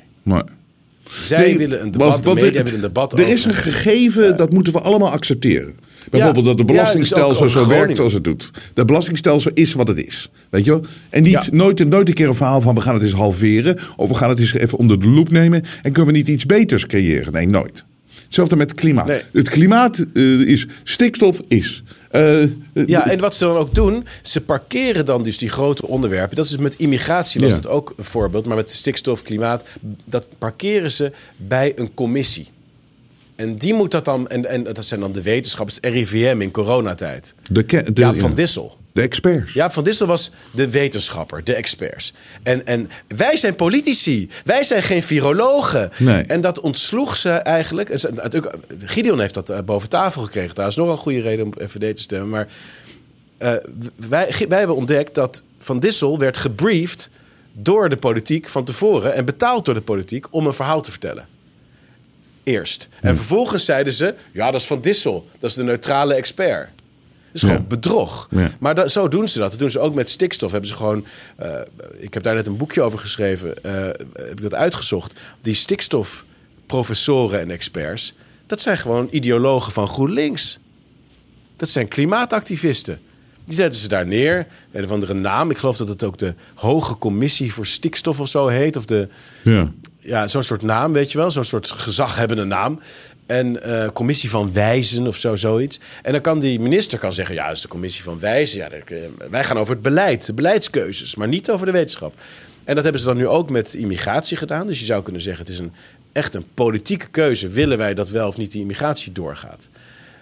Speaker 8: Zij
Speaker 2: Nee,
Speaker 8: willen een debat, de media
Speaker 2: er-
Speaker 8: willen een debat
Speaker 2: Er is een gegeven, dat moeten we allemaal accepteren. Bijvoorbeeld dat de
Speaker 8: Ja,
Speaker 2: belastingstelsel zo werkt zoals het doet. Dat belastingstelsel is wat het is. Weet je wel? En niet, nooit, nooit een keer een verhaal van we gaan het eens halveren. Of we gaan het eens even onder de loep nemen. En kunnen we niet iets beters creëren? Nee, nooit. Hetzelfde met klimaat.
Speaker 8: Nee.
Speaker 2: Het klimaat eh, is, stikstof is. Eh, eh,
Speaker 8: Ja, en wat ze dan ook doen, ze parkeren dan dus die grote onderwerpen. Dat is met immigratie was
Speaker 2: Ja.
Speaker 8: het ook een voorbeeld, maar met stikstof, klimaat, dat parkeren ze bij een commissie. En die moet dat dan, en, en dat zijn dan de wetenschappers, RIVM in coronatijd.
Speaker 2: de, de,
Speaker 8: Jaap van
Speaker 2: ja.
Speaker 8: Dissel.
Speaker 2: De experts.
Speaker 8: Jaap van Dissel was de wetenschapper, de experts. En, en wij zijn politici. Wij zijn geen virologen.
Speaker 2: Nee.
Speaker 8: En dat ontsloeg ze eigenlijk. Gideon heeft dat eh, boven tafel gekregen. Daar is nog een goede reden om FVD te stemmen. Maar eh, wij, wij hebben ontdekt dat Van Dissel werd gebriefd door de politiek van tevoren... en betaald door de politiek om een verhaal te vertellen. Eerst. En vervolgens zeiden ze... ja, dat is Van Dissel. Dat is de neutrale expert. Is gewoon
Speaker 2: Ja.
Speaker 8: bedrog.
Speaker 2: Ja.
Speaker 8: Maar dat, zo doen ze dat. Dat doen ze ook met stikstof. Hebben ze gewoon, eh, ik heb daar net een boekje over geschreven. eh, heb ik dat uitgezocht. Die stikstofprofessoren en experts... dat zijn gewoon ideologen van GroenLinks. Dat zijn klimaatactivisten. Die zetten ze daar neer. Een of andere naam. Ik geloof dat het ook de Hoge Commissie voor Stikstof of zo heet. Of de,
Speaker 2: Ja.
Speaker 8: ja, zo'n soort naam, weet je wel. Zo'n soort gezaghebbende naam. En eh, commissie van wijzen of zo, zoiets. En dan kan die minister kan zeggen... ja, dat is de commissie van wijzen. Ja, wij gaan over het beleid, de beleidskeuzes... maar niet over de wetenschap. En dat hebben ze dan nu ook met immigratie gedaan. Dus je zou kunnen zeggen, het is een, echt een politieke keuze. Willen wij dat wel of niet die immigratie doorgaat?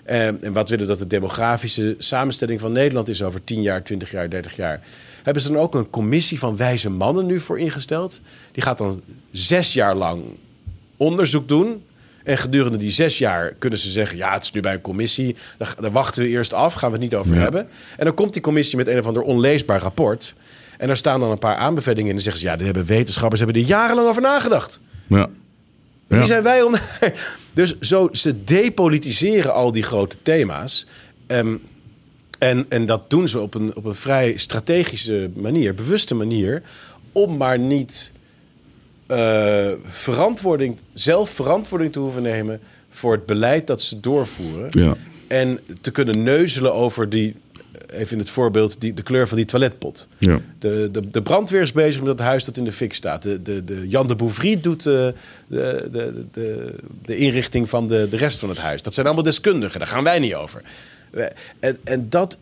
Speaker 8: Eh, en wat willen dat de demografische samenstelling van Nederland is over 10 jaar, 20 jaar, 30 jaar? Hebben ze dan ook een commissie van wijze mannen nu voor ingesteld? Die gaat dan zes jaar lang onderzoek doen. En gedurende die zes jaar kunnen ze zeggen: ja, het is nu bij een commissie. Daar, daar wachten we eerst af, gaan we het niet over hebben. En dan komt die commissie met een of ander onleesbaar rapport. En daar staan dan een paar aanbevelingen in. En dan zeggen ze: ja, daar hebben wetenschappers hebben er jarenlang over nagedacht.
Speaker 2: Ja.
Speaker 8: Wie
Speaker 2: Ja.
Speaker 8: zijn wij om. Dus zo, ze depolitiseren al die grote thema's. Ehm, en, en dat doen ze op een, op een vrij strategische manier, bewuste manier. Om maar niet eh, verantwoording, zelf verantwoording te hoeven nemen voor het beleid dat ze doorvoeren.
Speaker 2: Ja.
Speaker 8: En te kunnen neuzelen over die, even in het voorbeeld, die, de kleur van die toiletpot.
Speaker 2: Ja.
Speaker 8: De, de, de brandweer is bezig met dat huis dat in de fik staat. De, de, de Jan de Bouvry doet de, de, de, de, de inrichting van de, de rest van het huis. Dat zijn allemaal deskundigen, daar gaan wij niet over. En, en dat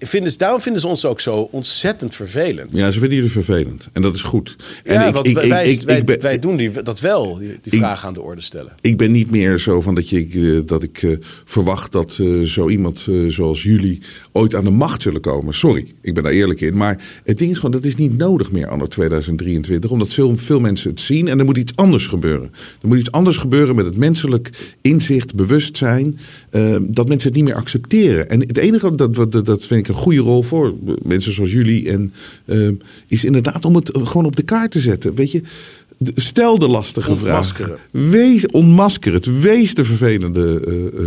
Speaker 8: vinden, ze- daarom vinden ze ons ook zo ontzettend vervelend.
Speaker 2: Ja, ze vinden jullie vervelend. En dat is goed. En
Speaker 8: Ja,
Speaker 2: ik,
Speaker 8: want
Speaker 2: ik,
Speaker 8: wij,
Speaker 2: ik,
Speaker 8: wij,
Speaker 2: ben,
Speaker 8: doen die, dat wel, die, vragen aan de orde stellen.
Speaker 2: ik ben niet meer zo van dat, je, eh, dat ik eh, verwacht dat eh, zo iemand zoals jullie ooit aan de macht zullen komen. Sorry, ik ben daar eerlijk in. Maar het ding is gewoon, dat is niet nodig meer anno 2023. Omdat veel, veel mensen het zien en er moet iets anders gebeuren. Er moet iets anders gebeuren met het menselijk inzicht, bewustzijn. dat mensen het niet meer accepteren. En het enige, dat, dat, dat vind ik een goede rol voor mensen zoals jullie. En, eh, is inderdaad om het gewoon op de kaart te zetten. Weet je, stel de lastige vragen. Wees, ontmasker het. Wees de vervelende, eh, eh,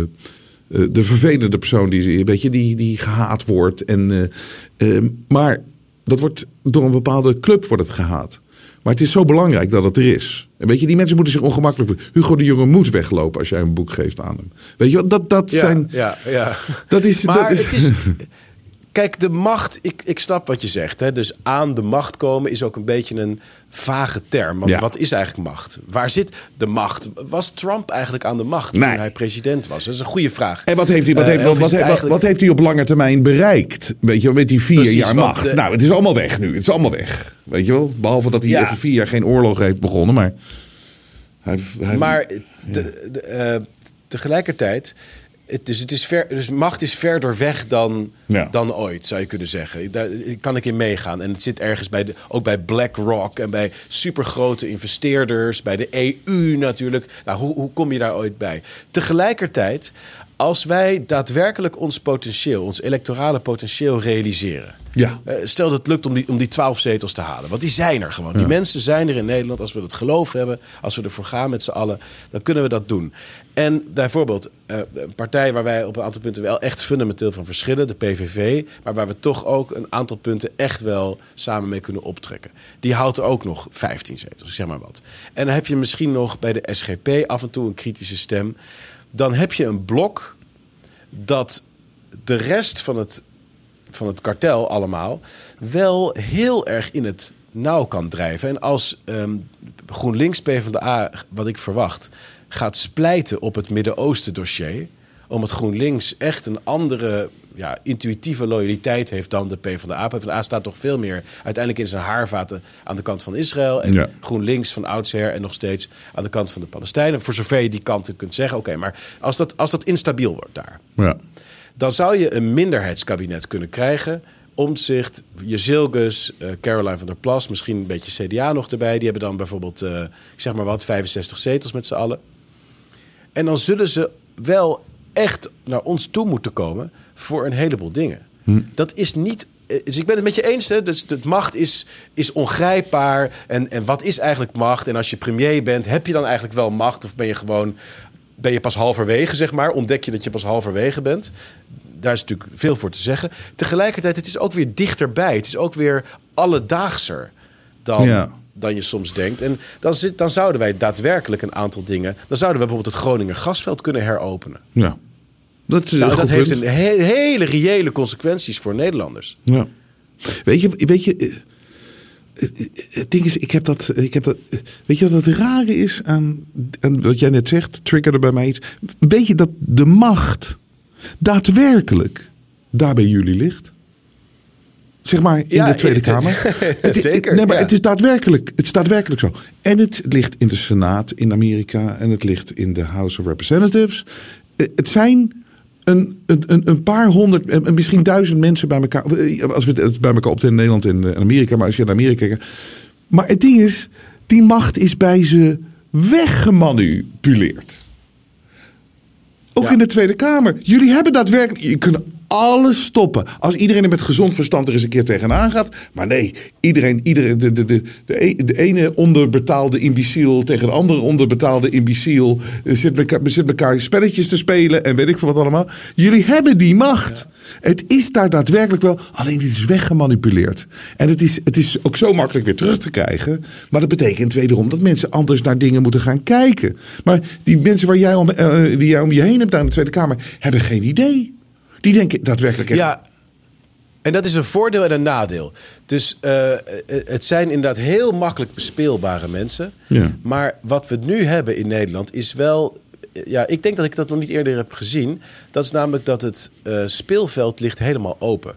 Speaker 2: eh, de vervelende persoon die, weet je, die, die gehaat wordt. En, eh, eh, maar dat wordt door een bepaalde club wordt het gehaat. Maar het is zo belangrijk dat het er is. En weet je, die mensen moeten zich ongemakkelijk voelen. Hugo de Jonge moet weglopen als jij een boek geeft aan hem. Weet je wat, dat, dat
Speaker 8: Ja,
Speaker 2: zijn...
Speaker 8: ja, ja.
Speaker 2: Dat is,
Speaker 8: Maar
Speaker 2: dat,
Speaker 8: het is. Kijk, de macht, ik, ik snap wat je zegt. Hè? Dus aan de macht komen is ook een beetje een vage term. Want
Speaker 2: Ja.
Speaker 8: wat is eigenlijk macht? Waar zit de macht? Was Trump eigenlijk aan de macht
Speaker 2: Nee.
Speaker 8: toen hij president was? Dat is een goede vraag.
Speaker 2: En wat heeft, hij, wat,
Speaker 8: Eh,
Speaker 2: heeft, wat, wat, heeft hij op lange termijn bereikt? Weet je met die vier
Speaker 8: Precies,
Speaker 2: jaar macht.
Speaker 8: de-
Speaker 2: Nou, het is allemaal weg nu. Het is allemaal weg. Weet je wel? Behalve dat hij
Speaker 8: Ja.
Speaker 2: even vier jaar geen oorlog heeft begonnen. Maar, hij, hij-
Speaker 8: Maar de, de, eh, tegelijkertijd, het, dus, het is ver, dus macht is verder weg dan,
Speaker 2: Ja.
Speaker 8: dan ooit, zou je kunnen zeggen. Daar kan ik in meegaan. En het zit ergens bij de, ook bij BlackRock en bij supergrote investeerders, bij de EU natuurlijk. Nou, hoe, hoe kom je daar ooit bij? Tegelijkertijd, als wij daadwerkelijk ons potentieel, ons electorale potentieel realiseren.
Speaker 2: Ja.
Speaker 8: Eh, Stel dat het lukt om die, om die 12 zetels te halen. Want die zijn er gewoon. Die mensen zijn er in Nederland. Als we het geloof hebben, als we ervoor gaan met z'n allen, dan kunnen we dat doen. En bijvoorbeeld eh, een partij waar wij op een aantal punten wel echt fundamenteel van verschillen, de PVV, maar waar we toch ook een aantal punten echt wel samen mee kunnen optrekken. Die houdt ook nog 15 zetels, zeg maar wat. En dan heb je misschien nog bij de SGP af en toe een kritische stem. Dan heb je een blok dat de rest van het van het kartel allemaal wel heel erg in het nauw kan drijven. En als ehm, GroenLinks PvdA, wat ik verwacht, gaat splijten op het Midden-Oosten dossier, omdat GroenLinks echt een andere ja, intuïtieve loyaliteit heeft dan de PvdA. PvdA staat toch veel meer uiteindelijk in zijn haarvaten aan de kant van Israël. En
Speaker 2: Ja.
Speaker 8: GroenLinks van oudsher en nog steeds aan de kant van de Palestijnen. Voor zover je die kanten kunt zeggen. Oké, maar als dat, als dat instabiel wordt daar
Speaker 2: ja.
Speaker 8: dan zou je een minderheidskabinet kunnen krijgen. Omtzigt, Jezilgus, eh Caroline van der Plas, misschien een beetje CDA nog erbij. Die hebben dan bijvoorbeeld, eh, ik zeg maar wat, 65 zetels met z'n allen. En dan zullen ze wel echt naar ons toe moeten komen voor een heleboel dingen. Dat is niet. eh, Dus ik ben het met je eens. Hè? Dus de macht is, is ongrijpbaar. En, en wat is eigenlijk macht? En als je premier bent, heb je dan eigenlijk wel macht? Of ben je gewoon. Ben je pas halverwege, zeg maar? Ontdek je dat je pas halverwege bent? Daar is natuurlijk veel voor te zeggen. Tegelijkertijd, het is ook weer dichterbij. Het is ook weer alledaagser dan,
Speaker 2: Ja.
Speaker 8: dan je soms denkt. En dan, zit, dan zouden wij daadwerkelijk een aantal dingen... Dan zouden we bijvoorbeeld het Groninger gasveld kunnen heropenen.
Speaker 2: ja. Dat,
Speaker 8: Nou, dat heeft een he- hele reële consequenties voor Nederlanders.
Speaker 2: Ja. Weet je, weet je eh, eh, het ding is, ik heb dat, ik heb dat, eh, weet je wat het rare is aan, aan wat jij net zegt, triggerde bij mij iets. Weet je dat de macht daadwerkelijk daar bij jullie ligt? Zeg maar in
Speaker 8: Ja,
Speaker 2: de Tweede
Speaker 8: het-
Speaker 2: Kamer. Het-
Speaker 8: zeker,
Speaker 2: Nee, maar
Speaker 8: ja.
Speaker 2: het is daadwerkelijk, het is daadwerkelijk zo. En het ligt in de Senaat in Amerika en het ligt in de House of Representatives. Eh, Het zijn een, een, een- paar honderd, eh, misschien duizend mensen bij elkaar. eh, Als we het bij elkaar optellen in Nederland en Amerika, maar als je naar Amerika kijkt. Maar het ding is, die macht is bij ze weggemanipuleerd. Ook
Speaker 8: Ja.
Speaker 2: in de Tweede Kamer. Jullie hebben daadwerkelijk. Je kunt alles stoppen. Als iedereen er met gezond verstand er eens een keer tegenaan gaat. Maar nee, iedereen, iedereen de, de, de, de, e- de ene onderbetaalde imbeciel tegen de andere onderbetaalde imbeciel. eh, Zit elkaar, zit elkaar spelletjes te spelen en weet ik veel wat allemaal. Jullie hebben die macht. Het is daar daadwerkelijk wel. Alleen het is weggemanipuleerd. En het is, het is ook zo makkelijk weer terug te krijgen. Maar dat betekent wederom dat mensen anders naar dingen moeten gaan kijken. Maar die mensen waar jij om, eh, die jij om je heen hebt daar in de Tweede Kamer. hebben geen idee. Die denken daadwerkelijk echt.
Speaker 8: Ja, en dat is een voordeel en een nadeel. Dus eh, eh, het zijn inderdaad heel makkelijk bespeelbare mensen.
Speaker 2: Ja.
Speaker 8: Maar wat we nu hebben in Nederland is wel... Ja, ik denk dat ik dat nog niet eerder heb gezien. Dat is namelijk dat het eh, speelveld ligt helemaal open.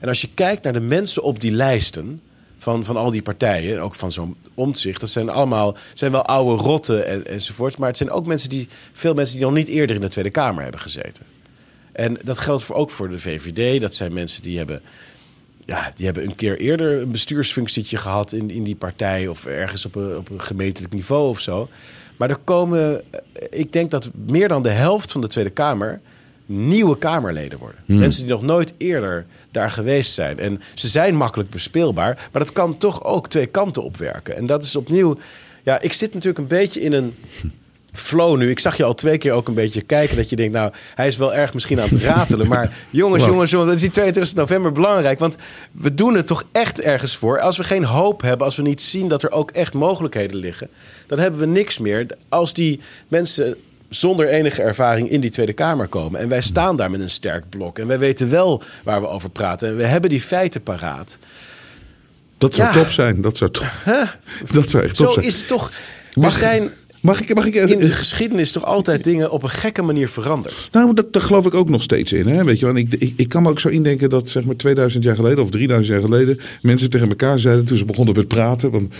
Speaker 8: En als je kijkt naar de mensen op die lijsten van, van al die partijen, ook van zo'n omzicht, dat zijn allemaal zijn wel oude rotten en, enzovoorts. Maar het zijn ook mensen die, veel mensen die nog niet eerder in de Tweede Kamer hebben gezeten. En dat geldt voor, ook voor de VVD. Dat zijn mensen die hebben, ja, die hebben een keer eerder een bestuursfunctietje gehad in, in die partij of ergens op een, op een gemeentelijk niveau of zo. Maar er komen, eh, ik denk dat meer dan de helft van de Tweede Kamer nieuwe Kamerleden worden. Mensen die nog nooit eerder daar geweest zijn. En ze zijn makkelijk bespeelbaar, maar dat kan toch ook twee kanten opwerken. En dat is opnieuw, ja, ik zit natuurlijk een beetje in een flow nu. Ik zag je al twee keer ook een beetje kijken dat je denkt, nou, hij is wel erg misschien aan het ratelen. Maar jongens,
Speaker 2: Wat?
Speaker 8: jongens, jongens, dat is die 22 november belangrijk. Want we doen het toch echt ergens voor. Als we geen hoop hebben, als we niet zien dat er ook echt mogelijkheden liggen, dan hebben we niks meer. Als die mensen zonder enige ervaring in die Tweede Kamer komen. En wij staan daar met een sterk blok. En wij weten wel waar we over praten. En we hebben die feiten paraat.
Speaker 2: Dat zou
Speaker 8: Ja.
Speaker 2: top zijn. Dat zou, top, dat zou echt top
Speaker 8: Zo
Speaker 2: zijn.
Speaker 8: is het toch.
Speaker 2: Mag-
Speaker 8: er zijn
Speaker 2: Mag ik, mag ik
Speaker 8: in de geschiedenis toch altijd dingen op een gekke manier veranderd.
Speaker 2: Nou, dat, daar geloof ik ook nog steeds in. Hè? Weet je. En ik, ik, ik kan me ook zo indenken dat zeg maar 2000 jaar geleden of 3000 jaar geleden mensen tegen elkaar zeiden toen ze begonnen met praten. Want,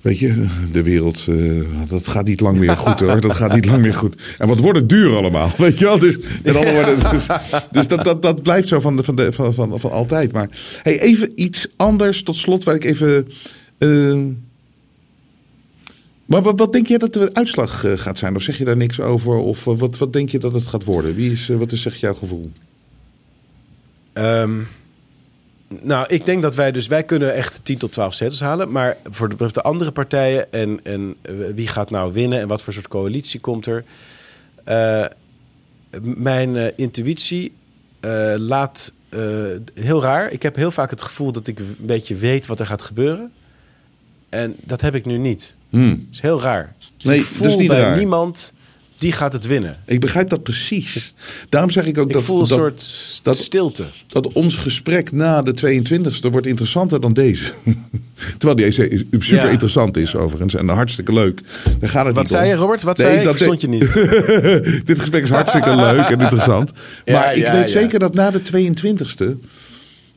Speaker 2: weet je, de wereld, eh, dat gaat niet lang meer goed hoor. Dat gaat niet lang meer goed. En wat wordt het duur allemaal, weet je wel. Dus, met woorden, dus, dus dat, dat, dat blijft zo van, de, van, de, van, van, van altijd. Maar hey, even iets anders tot slot waar ik even... eh, maar wat, wat denk jij dat de uitslag eh, gaat zijn? Of zeg je daar niks over? Of eh, wat, wat denk je dat het gaat worden? Wie is, eh, wat is zeg jouw gevoel?
Speaker 8: Ehm, nou, ik denk dat wij dus... Wij kunnen echt 10 tot 12 zetels halen. Maar voor de, de andere partijen en, en wie gaat nou winnen... en wat voor soort coalitie komt er... mijn intuïtie laat... heel raar. Ik heb heel vaak het gevoel dat ik een beetje weet wat er gaat gebeuren. En dat heb ik nu niet.
Speaker 2: Hmm.
Speaker 8: Dat is heel raar. Dus
Speaker 2: Nee,
Speaker 8: ik voel
Speaker 2: niet
Speaker 8: bij
Speaker 2: raar.
Speaker 8: niemand... die gaat het winnen.
Speaker 2: Ik begrijp dat precies. Daarom zeg ik ook
Speaker 8: Ik
Speaker 2: dat,
Speaker 8: voel een
Speaker 2: dat,
Speaker 8: soort
Speaker 2: dat-
Speaker 8: stilte.
Speaker 2: dat ons gesprek na de 22e wordt interessanter dan deze. Terwijl die EC super
Speaker 8: Ja.
Speaker 2: interessant is overigens en hartstikke leuk. Daar gaat het
Speaker 8: Wat
Speaker 2: niet
Speaker 8: zei
Speaker 2: om.
Speaker 8: je, Robert? Wat
Speaker 2: Nee,
Speaker 8: zei? Ik
Speaker 2: dat-
Speaker 8: verstond je niet.
Speaker 2: Dit gesprek is hartstikke leuk en interessant.
Speaker 8: Ja,
Speaker 2: maar ik weet zeker dat na de 22e.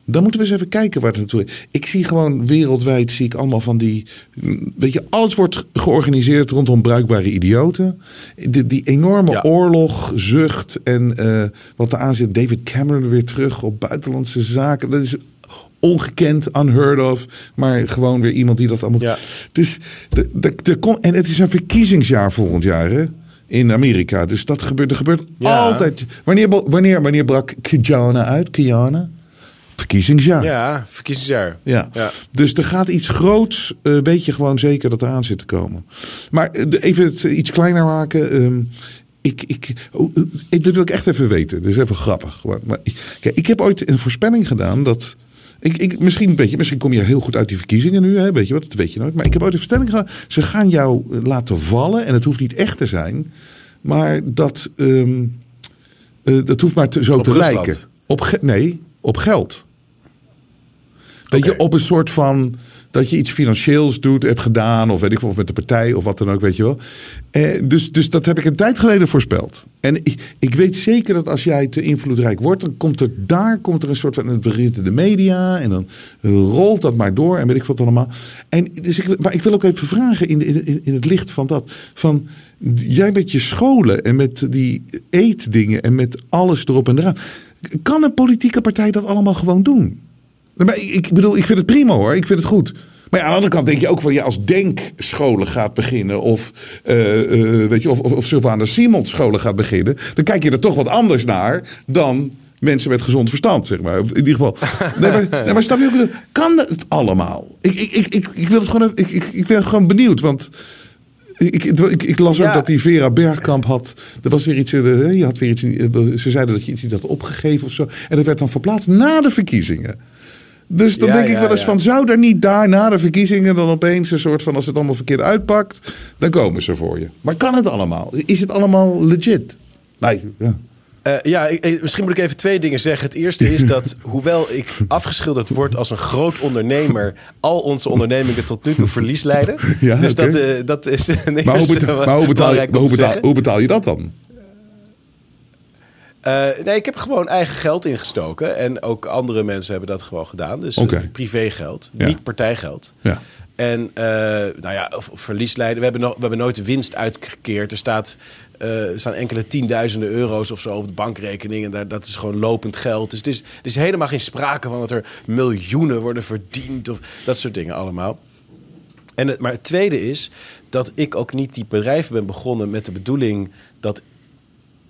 Speaker 2: Dan moeten we eens even kijken waar het naartoe is. Ik zie gewoon wereldwijd zie ik allemaal van die. mm, Weet je, alles wordt georganiseerd rondom bruikbare idioten. Die, die enorme
Speaker 8: Ja.
Speaker 2: oorlog, zucht en eh, wat er aan zit. David Cameron weer terug op buitenlandse zaken. Dat is ongekend, unheard of. Maar gewoon weer iemand die dat allemaal.
Speaker 8: Ja.
Speaker 2: Dus de, de, de, kon- en het is een verkiezingsjaar volgend jaar, hè? In Amerika. Dus dat gebeurt, er gebeurt
Speaker 8: Ja.
Speaker 2: altijd. Wanneer, wanneer, wanneer brak Kijana uit? Kijana? Verkiezingsjaar.
Speaker 8: Ja, verkiezingsjaar.
Speaker 2: Ja.
Speaker 8: Ja.
Speaker 2: dus er gaat iets groots, eh, weet je gewoon zeker dat er aan zit te komen. Maar eh, even het eh, iets kleiner maken. ehm, ik, ik, oh, ik- dit wil ik echt even weten. Dat is even grappig. Maar, maar, kijk, ik heb ooit een voorspelling gedaan dat. Ik, ik, misschien, weet je, misschien kom je heel goed uit die verkiezingen nu, hè, weet je wat, dat weet je nooit. Maar ik heb ooit een voorspelling gedaan. Ze gaan jou laten vallen en het hoeft niet echt te zijn. Maar dat, ehm, eh, dat hoeft maar te, zo
Speaker 8: Op
Speaker 2: te
Speaker 8: Rusland?
Speaker 2: lijken. Op nee, op geld. Weet je, op een soort van dat je iets financieels doet, hebt gedaan, of weet ik veel, of met de partij of wat dan ook, weet je wel. Eh, dus, dus dat heb ik een tijd geleden voorspeld. En ik, ik weet zeker dat als jij te invloedrijk wordt, dan komt er daar komt er een soort van het begint in de media en dan rolt dat maar door en weet ik wat allemaal. En dus ik, maar ik wil ook even vragen in, in, in het licht van dat, van jij met je scholen en met die eetdingen en met alles erop en eraan, kan een politieke partij dat allemaal gewoon doen? Ik, bedoel, ik vind het prima hoor. Ik vind het goed. Maar ja, aan de andere kant denk je ook van ja, als denkscholen gaat beginnen. Of, eh, eh, weet je, of, of, of Sylvana Simons scholen gaat beginnen. Dan kijk je er toch wat anders naar dan mensen met gezond verstand, zeg maar. In ieder geval. Nee, maar, nee, maar snap je ook, kan het allemaal? Ik, ik, ik, ik, ik wil het gewoon, ik, ik, ik ben gewoon benieuwd, want... Ik, ik, ik las ook dat die Vera Bergkamp had. Er was weer iets. eh, Je had weer iets. in- Ze zeiden dat je iets had opgegeven of zo. En dat werd dan verplaatst na de verkiezingen. Dus dan
Speaker 8: Ja,
Speaker 2: denk ik wel eens
Speaker 8: ja.
Speaker 2: van, zou er niet daar na de verkiezingen dan opeens een soort van, als het allemaal verkeerd uitpakt, dan komen ze voor je. Maar kan het allemaal? Is het allemaal legit? Nee, ja.
Speaker 8: Eh, ja, ik- ik- misschien moet ik even twee dingen zeggen. Het eerste is dat, hoewel ik afgeschilderd word als een groot ondernemer, al onze ondernemingen tot nu toe verlies leiden.
Speaker 2: Ja,
Speaker 8: dus dat, eh, dat is
Speaker 2: Maar, hoe
Speaker 8: eerste
Speaker 2: betaal, maar hoe, betaal maar betaal, hoe betaal je dat dan?
Speaker 8: Eh, nee, ik heb gewoon eigen geld ingestoken. En ook andere mensen hebben dat gewoon gedaan. Dus eh, privégeld,
Speaker 2: Ja.
Speaker 8: niet partijgeld.
Speaker 2: Ja.
Speaker 8: En eh, nou ja, verlieslijden. We hebben, nog, we hebben nooit de winst uitgekeerd. Er, staat, er staan enkele tienduizenden euro's of zo op de bankrekening. En daar, dat is gewoon lopend geld. Dus het is, er is helemaal geen sprake van dat er miljoenen worden verdiend. Of dat soort dingen allemaal. En het, maar het tweede is dat ik ook niet die bedrijven ben begonnen met de bedoeling dat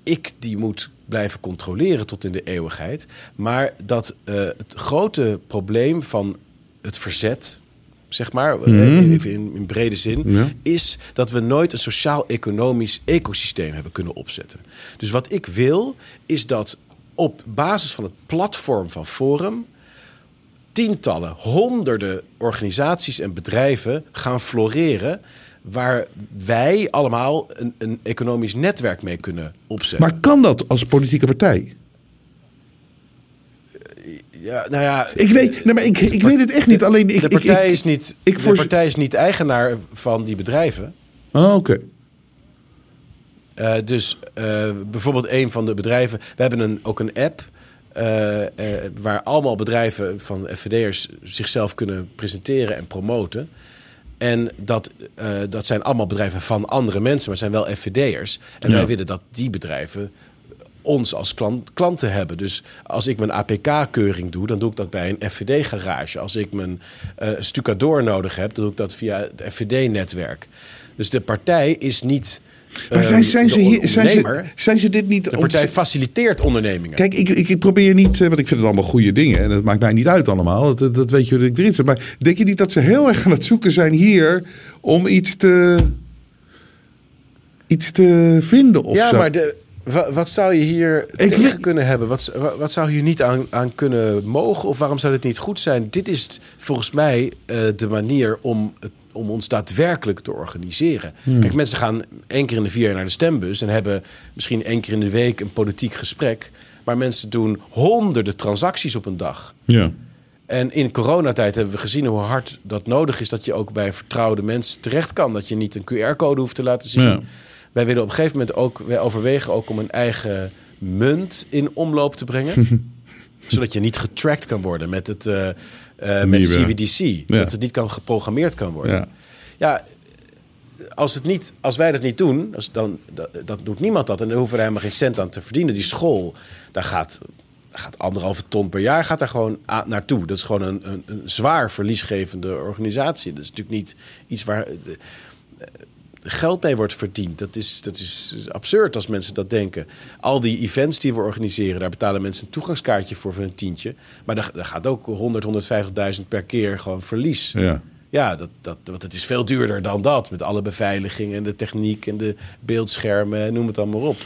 Speaker 8: ik die moet blijven controleren tot in de eeuwigheid. Maar dat eh, het grote probleem van het verzet, zeg maar, even in, in brede zin,
Speaker 2: Ja.
Speaker 8: is dat we nooit een sociaal-economisch ecosysteem hebben kunnen opzetten. Dus wat ik wil, is dat op basis van het platform van Forum tientallen, honderden organisaties en bedrijven gaan floreren. Waar wij allemaal een, een economisch netwerk mee kunnen opzetten.
Speaker 2: Maar kan dat als politieke partij?
Speaker 8: ja, nou ja,
Speaker 2: Ik weet, nee, maar ik, ik weet het echt niet. Alleen ik,
Speaker 8: de partij,
Speaker 2: ik-
Speaker 8: is niet,
Speaker 2: ik
Speaker 8: de partij is niet eigenaar van die bedrijven.
Speaker 2: Oh, oké.
Speaker 8: Eh, dus eh, bijvoorbeeld een van de bedrijven. We hebben een, ook een app. eh, eh, waar allemaal bedrijven van FVD'ers zichzelf kunnen presenteren en promoten. En dat, eh, dat zijn allemaal bedrijven van andere mensen, maar zijn wel FVD'ers. En
Speaker 2: Ja.
Speaker 8: wij willen dat die bedrijven ons als klant, klanten hebben. Dus als ik mijn APK-keuring doe, dan doe ik dat bij een FVD-garage. Als ik mijn eh stucadoor nodig heb, dan doe ik dat via het FVD-netwerk. Dus de partij is niet.
Speaker 2: Maar
Speaker 8: eh,
Speaker 2: zijn, zijn, ze hier, zijn, ze, zijn ze dit niet...
Speaker 8: De partij faciliteert ondernemingen.
Speaker 2: Kijk, ik, ik, ik probeer niet, eh, want ik vind het allemaal goede dingen. En het maakt mij niet uit allemaal. Dat, dat weet je dat ik erin zit. Maar denk je niet dat ze heel erg aan het zoeken zijn hier om iets te, iets te vinden of
Speaker 8: ja,
Speaker 2: zo?
Speaker 8: maar de, wa- wat zou je hier
Speaker 2: Ik
Speaker 8: tegen
Speaker 2: weet-
Speaker 8: kunnen hebben? Wat, wa- wat zou hier niet aan, aan kunnen mogen? Of waarom zou dit niet goed zijn? Dit is volgens mij eh, de manier om, het, om ons daadwerkelijk te organiseren.
Speaker 2: Hmm.
Speaker 8: Kijk, mensen gaan één keer in de vier jaar naar de stembus... en hebben misschien één keer in de week een politiek gesprek. Maar mensen doen honderden transacties op een dag.
Speaker 2: Ja.
Speaker 8: En in coronatijd hebben we gezien hoe hard dat nodig is... dat je ook bij vertrouwde mensen terecht kan. Dat je niet een QR-code hoeft te laten zien.
Speaker 2: Ja.
Speaker 8: Wij willen op een gegeven moment ook... wij overwegen ook om een eigen munt in omloop te brengen. zodat je niet getracked kan worden met, het, eh, eh, met. CBDC.
Speaker 2: Ja.
Speaker 8: Dat het niet kan geprogrammeerd kan worden.
Speaker 2: Ja.
Speaker 8: Ja, als, het niet, als wij dat niet doen, als, dan dat, dat doet niemand dat. En daar hoeven we helemaal geen cent aan te verdienen. Die school, daar gaat, gaat anderhalve ton per jaar gaat daar gewoon naartoe. Dat is gewoon een, een, een zwaar verliesgevende organisatie. Dat is natuurlijk niet iets waar de- geld mee wordt verdiend. Dat is, dat is absurd als mensen dat denken. Al die events die we organiseren, daar betalen mensen een toegangskaartje voor voor een tientje. Maar daar, daar gaat ook 100, 150.000 per keer gewoon verlies.
Speaker 2: Ja.
Speaker 8: Ja, dat, dat, want het is veel duurder dan dat. Met alle beveiliging en de techniek en de beeldschermen, noem het allemaal op.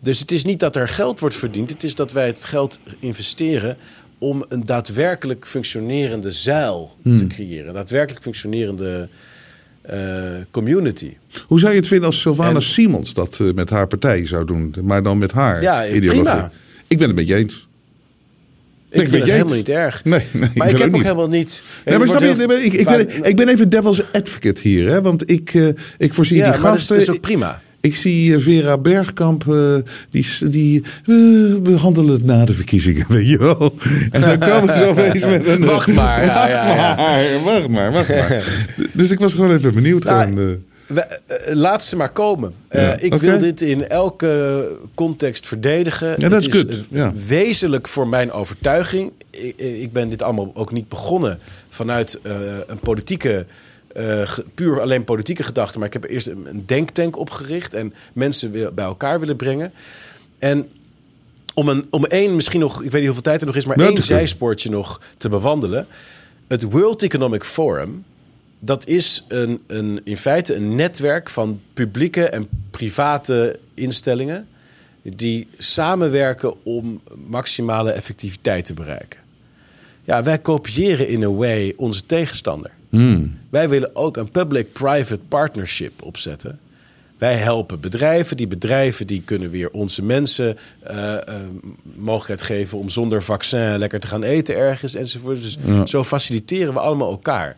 Speaker 8: Dus het is niet dat er geld wordt verdiend. Het is dat wij het geld investeren om een daadwerkelijk functionerende zuil te creëren. Een daadwerkelijk functionerende community.
Speaker 2: Hoe zou je het vinden als Sylvana
Speaker 8: En-
Speaker 2: Simons dat eh, met haar partij zou doen? Maar dan met haar
Speaker 8: Ja,
Speaker 2: ideologie.
Speaker 8: prima.
Speaker 2: Ik ben het met je eens.
Speaker 8: Ik
Speaker 2: ik
Speaker 8: vind het helemaal niet erg.
Speaker 2: Nee, nee,
Speaker 8: maar ik heb
Speaker 2: ook
Speaker 8: helemaal niet...
Speaker 2: Nee, maar snap
Speaker 8: wordt
Speaker 2: je,
Speaker 8: heel
Speaker 2: ik, ik, ben, ik ben even devil's advocate hier. Hè? Want ik, eh, ik voorzie
Speaker 8: Ja,
Speaker 2: die
Speaker 8: maar dat is-
Speaker 2: gasten...
Speaker 8: dat is ook prima.
Speaker 2: Ik zie eh, Vera Bergkamp, eh, die, die we behandelen het na de verkiezingen, weet je wel. En dan komen ze opeens met een...
Speaker 8: Wacht maar, ja,
Speaker 2: wacht,
Speaker 8: ja, ja.
Speaker 2: maar wacht maar, wacht maar. Dus ik was gewoon even benieuwd.
Speaker 8: Nou,
Speaker 2: gewoon, eh.
Speaker 8: We- eh, laat ze maar komen. Eh,
Speaker 2: Ja,
Speaker 8: ik wil dit in elke context verdedigen.
Speaker 2: Ja, dat is good.
Speaker 8: eh,
Speaker 2: Ja.
Speaker 8: Wezenlijk voor mijn overtuiging. Ik, eh, ik ben dit allemaal ook niet begonnen vanuit eh, een politieke. Eh, puur alleen politieke gedachten. Maar ik heb eerst een, een denktank opgericht en mensen bij elkaar willen brengen. En om, een, om één, misschien nog, ik weet niet hoeveel tijd er nog is, maar één zijspoortje nog te bewandelen. Het World Economic Forum, dat is een, een, in feite een netwerk van publieke en private instellingen die samenwerken om maximale effectiviteit te bereiken. Ja, wij kopiëren in a way onze tegenstander. Wij willen ook een public-private partnership opzetten. Wij helpen bedrijven. Die bedrijven die kunnen weer onze mensen eh, mogelijkheid geven om zonder vaccin lekker te gaan eten ergens enzovoort. Dus zo faciliteren we allemaal elkaar.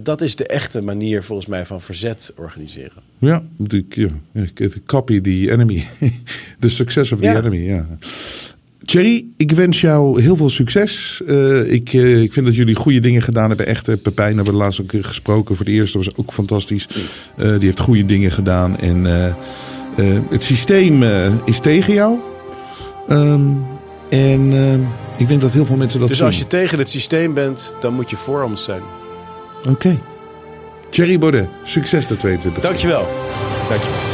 Speaker 8: Dat is de echte manier volgens mij van verzet organiseren.
Speaker 2: Ja, ik, ja. copy the enemy. The success of the
Speaker 8: Ja.
Speaker 2: enemy, ja. Thierry, ik wens jou heel veel succes. Eh, ik, eh, ik vind dat jullie goede dingen gedaan hebben. Echt, Pepijn hebben we laatst ook gesproken voor de eerste. was ook fantastisch. Eh, die heeft goede dingen gedaan. En het systeem is tegen jou. Ehm, en ik denk dat heel veel mensen dat
Speaker 8: Dus als je tegen het systeem bent, dan moet je voor ons zijn.
Speaker 2: Oké. Thierry Baudet, succes de 22
Speaker 8: Dankjewel. Dankjewel.